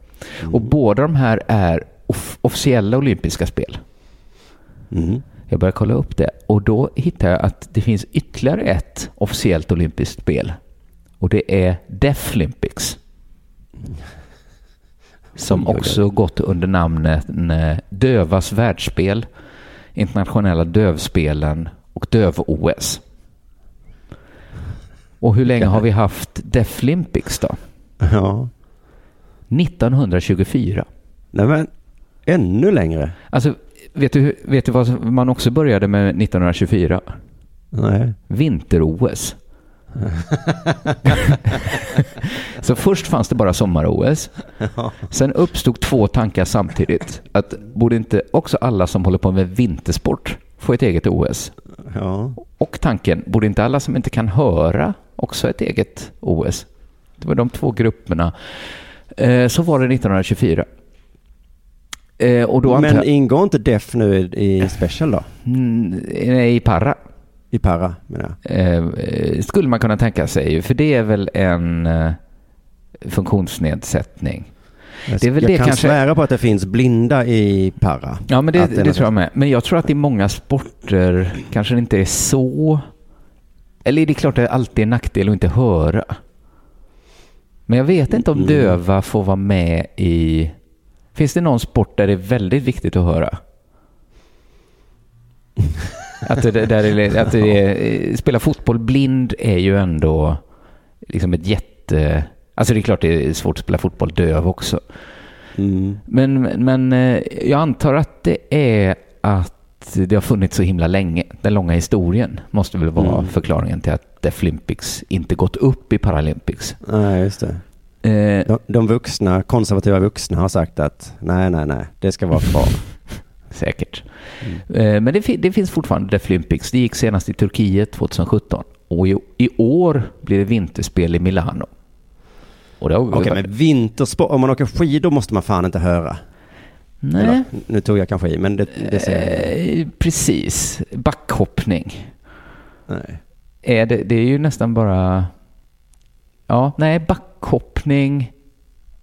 C: Och båda de här är off- officiella olympiska spel.
A: Mm.
C: Jag började kolla upp det och då hittade jag att det finns ytterligare ett officiellt olympiskt spel. Och det är Deaflympics. Som också gått under namnet eh, Dövas världsspel, Internationella dövspelen och Döv-OS. Och hur länge har vi haft Deaflympics då?
A: Ja.
C: 1924.
A: Nej, men ännu längre.
C: Alltså, vet du, vet du vad man också började med 1924?
A: Nej.
C: Vinter-OS. Så först fanns det bara sommar-OS. Sen uppstod två tankar samtidigt. Att borde inte också alla som håller på med vintersport få ett eget OS?
A: Ja.
C: Och tanken, borde inte alla som inte kan höra också ett eget OS? Det var de två grupperna. Eh, Så var det 1924. Eh, Och då
A: Men ingår inte Def nu i, Special då?
C: Mm, nej, i Parra.
A: I Para, menar jag.
C: Eh, eh, skulle man kunna tänka sig, för det är väl en eh, funktionsnedsättning.
A: Jag,
C: Det är väl
A: jag
C: det
A: kan
C: kanske-
A: svära på att det finns blinda i Para.
C: Ja, men det, det,
A: något-
C: tror jag med. Men jag tror att i många sporter kanske det inte är så... Eller det är klart att det alltid är en nackdel att inte höra. Men jag vet inte om
A: Mm.
C: döva får vara med i... Finns det någon sport där det är väldigt viktigt att höra? Att, det, där är, att det är, spela fotboll blind är ju ändå liksom ett jätte... Alltså det är klart det är svårt att spela fotboll döv också.
A: Mm.
C: Men, men eh, jag antar att det är att det har funnits så himla länge. Den långa historien måste väl vara
A: Mm.
C: förklaringen till att Deaflympics inte gått upp i Paralympics.
A: Nej, just det.
C: Eh,
A: De, de vuxna, konservativa vuxna har sagt att nej, nej, nej, det ska vara kvar.
C: Säkert. Eh, Men det, det finns fortfarande Deaflympics. Det gick senast i Turkiet 2017. Och i, i år blir det vinterspel i Milano.
A: Okej, men vintersport, om man åker skidor måste man fan inte höra.
C: Nej.
A: Eller, nu tog jag kanske i, men det, det säger
C: Eh, precis. Backhoppning.
A: Nej.
C: Är det, det är ju nästan bara... Ja, nej, backhoppning,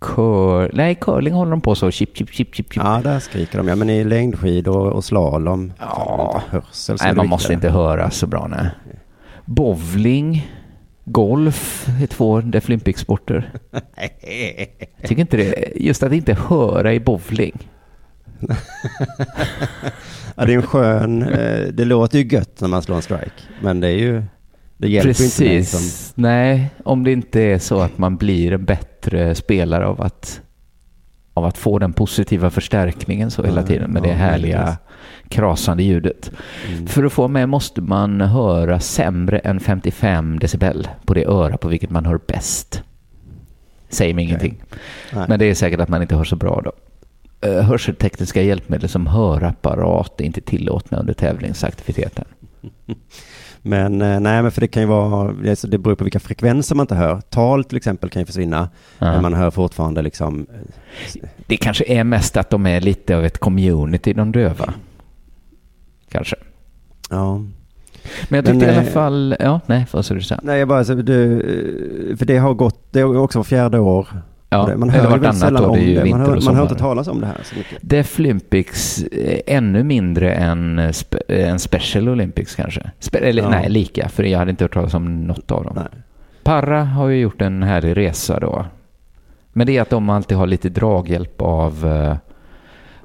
C: cur... Nej, curling håller de på så. Chip, chip, chip, chip, chip.
A: Ja, där skriker de. Ja, men i längdskidor och slalom. Ja. Hörsel,
C: Nej, man måste inte höra så bra. Nej. Bowling, golf är två Deaflympics-sporter. Jag tycker inte det. Just att inte höra i bowling.
A: Ja, det är en skön, eh, det låter ju gött när man slår en strike. Men det är ju, det hjälper ju inte mig som,
C: Precis. Nej, om det inte är så att man blir en bättre spelare av att, av att få den positiva förstärkningen så hela tiden med det
A: ja,
C: härliga
A: precis.
C: krasande ljudet.
A: Mm.
C: För att få med måste man höra sämre än 55 decibel på det öra på vilket man hör bäst. Säger mig ingenting.
A: Nej.
C: Men det är säkert att man inte hör så bra då. Eh, Hörseltekniska hjälpmedel som hörapparat är inte tillåtna under tävlingsaktiviteten.
A: Men eh, nej, men för det kan ju vara, det beror på vilka frekvenser man inte hör. Tal till exempel kan ju försvinna,
C: Ja.
A: men man hör fortfarande liksom, eh,
C: Det kanske är mest att de är lite av ett community, de döva. Kanske.
A: ja.
C: Men jag tyckte
A: Men,
C: i alla
A: eh,
C: fall... Ja, nej, vad sa du sen?
A: Nej, jag bara, så du, för det har gått, det är också var fjärde år.
C: Ja,
A: man hör
C: vartannat
A: sällan om
C: det
A: det. Man hör, man hör inte talas om det här så mycket.
C: Deaflympics är ännu mindre än, spe, än Special Olympics kanske. Spe, eller
A: Ja.
C: nej, lika, för jag hade inte hört talas om något av dem. Para har ju gjort en härlig resa då. Men det är att de alltid har lite draghjälp av, eh,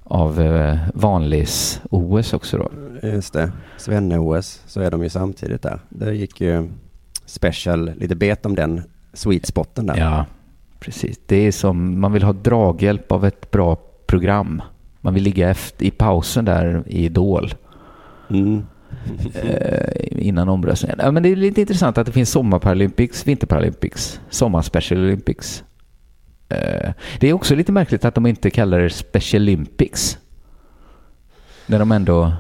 C: av eh, vanlis OS också då.
A: Just det. Svenne-OS, så är de ju samtidigt där. Det gick ju special, lite bet om den sweet spoten där.
C: Ja, precis. Det är som, man vill ha draghjälp av ett bra program. Man vill ligga efter, i pausen där i Idol.
A: Mm.
C: eh, innan omröstningen. Ja, men det är lite intressant att det finns sommarparalympics, vinterparalympics, sommarspecial olympics. Eh, det är också lite märkligt att de inte kallar det special olympics. När de ändå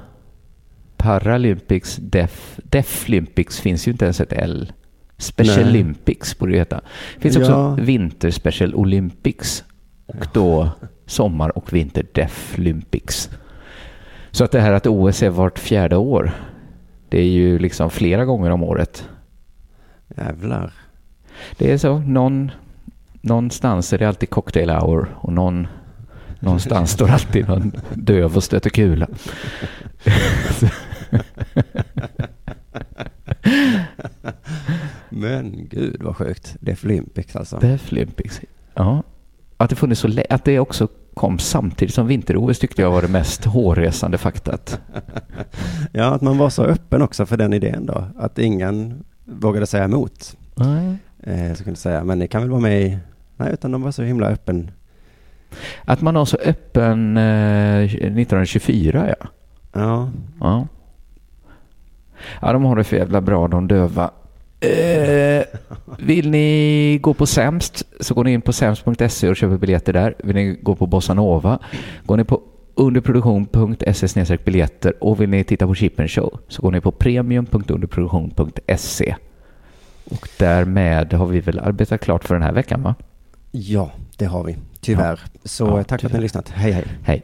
C: Paralympics, Def, Deaflympics finns ju inte ens ett L. Special
A: Nej.
C: Olympics borde det heta. Det finns också
A: Ja.
C: Vinter Special Olympics och då sommar och vinter Deaflympics. Så att det här att OS är vart fjärde år, det är ju liksom flera gånger om året.
A: Jävlar.
C: Det är så, någon, någonstans är det alltid cocktail hour och någon, någonstans står alltid någon döv och stöter kula.
A: Men gud vad sjukt. Det är Flympics alltså.
C: Deaflympics. Ja. Att det, funnits så att det också kom samtidigt som vinter-OS tyckte jag var det mest hårresande faktat.
A: Ja, att man var så öppen också för den idén då. Att ingen vågade säga emot.
C: Nej.
A: Eh, så kunde säga, men ni kan väl vara med i... Nej, utan de var så himla öppen.
C: Att man har så öppen eh, 1924, ja.
A: Ja.
C: Ja. Ja, de har det för jävla bra, de döva. Eh, vill ni gå på Sämst så går ni in på sämst.se och köper biljetter där. Vill ni gå på Bossa Nova går ni på underproduktion.se biljetter och vill ni titta på Chippen Show så går ni på premium.underproduktion.se. Och därmed har vi väl arbetat klart för den här veckan va?
A: Ja, det har vi. Tyvärr. Så
C: Ja,
A: eh, tack för att ni har lyssnat. Hej, hej.
C: Hej.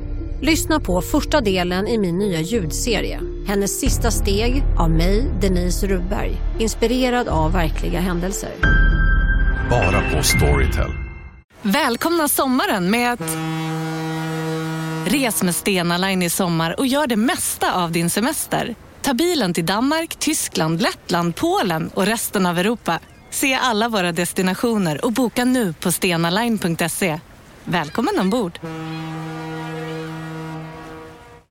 M: Lyssna på första delen i min nya ljudserie. Hennes sista steg av mig, Denise Rubberg. Inspirerad av verkliga händelser.
N: Bara på Storytel.
O: Välkomna sommaren med att... Res med Stena Line i sommar och gör det mesta av din semester. Ta bilen till Danmark, Tyskland, Lettland, Polen och resten av Europa. Se alla våra destinationer och boka nu på stenaline.se. Välkommen ombord!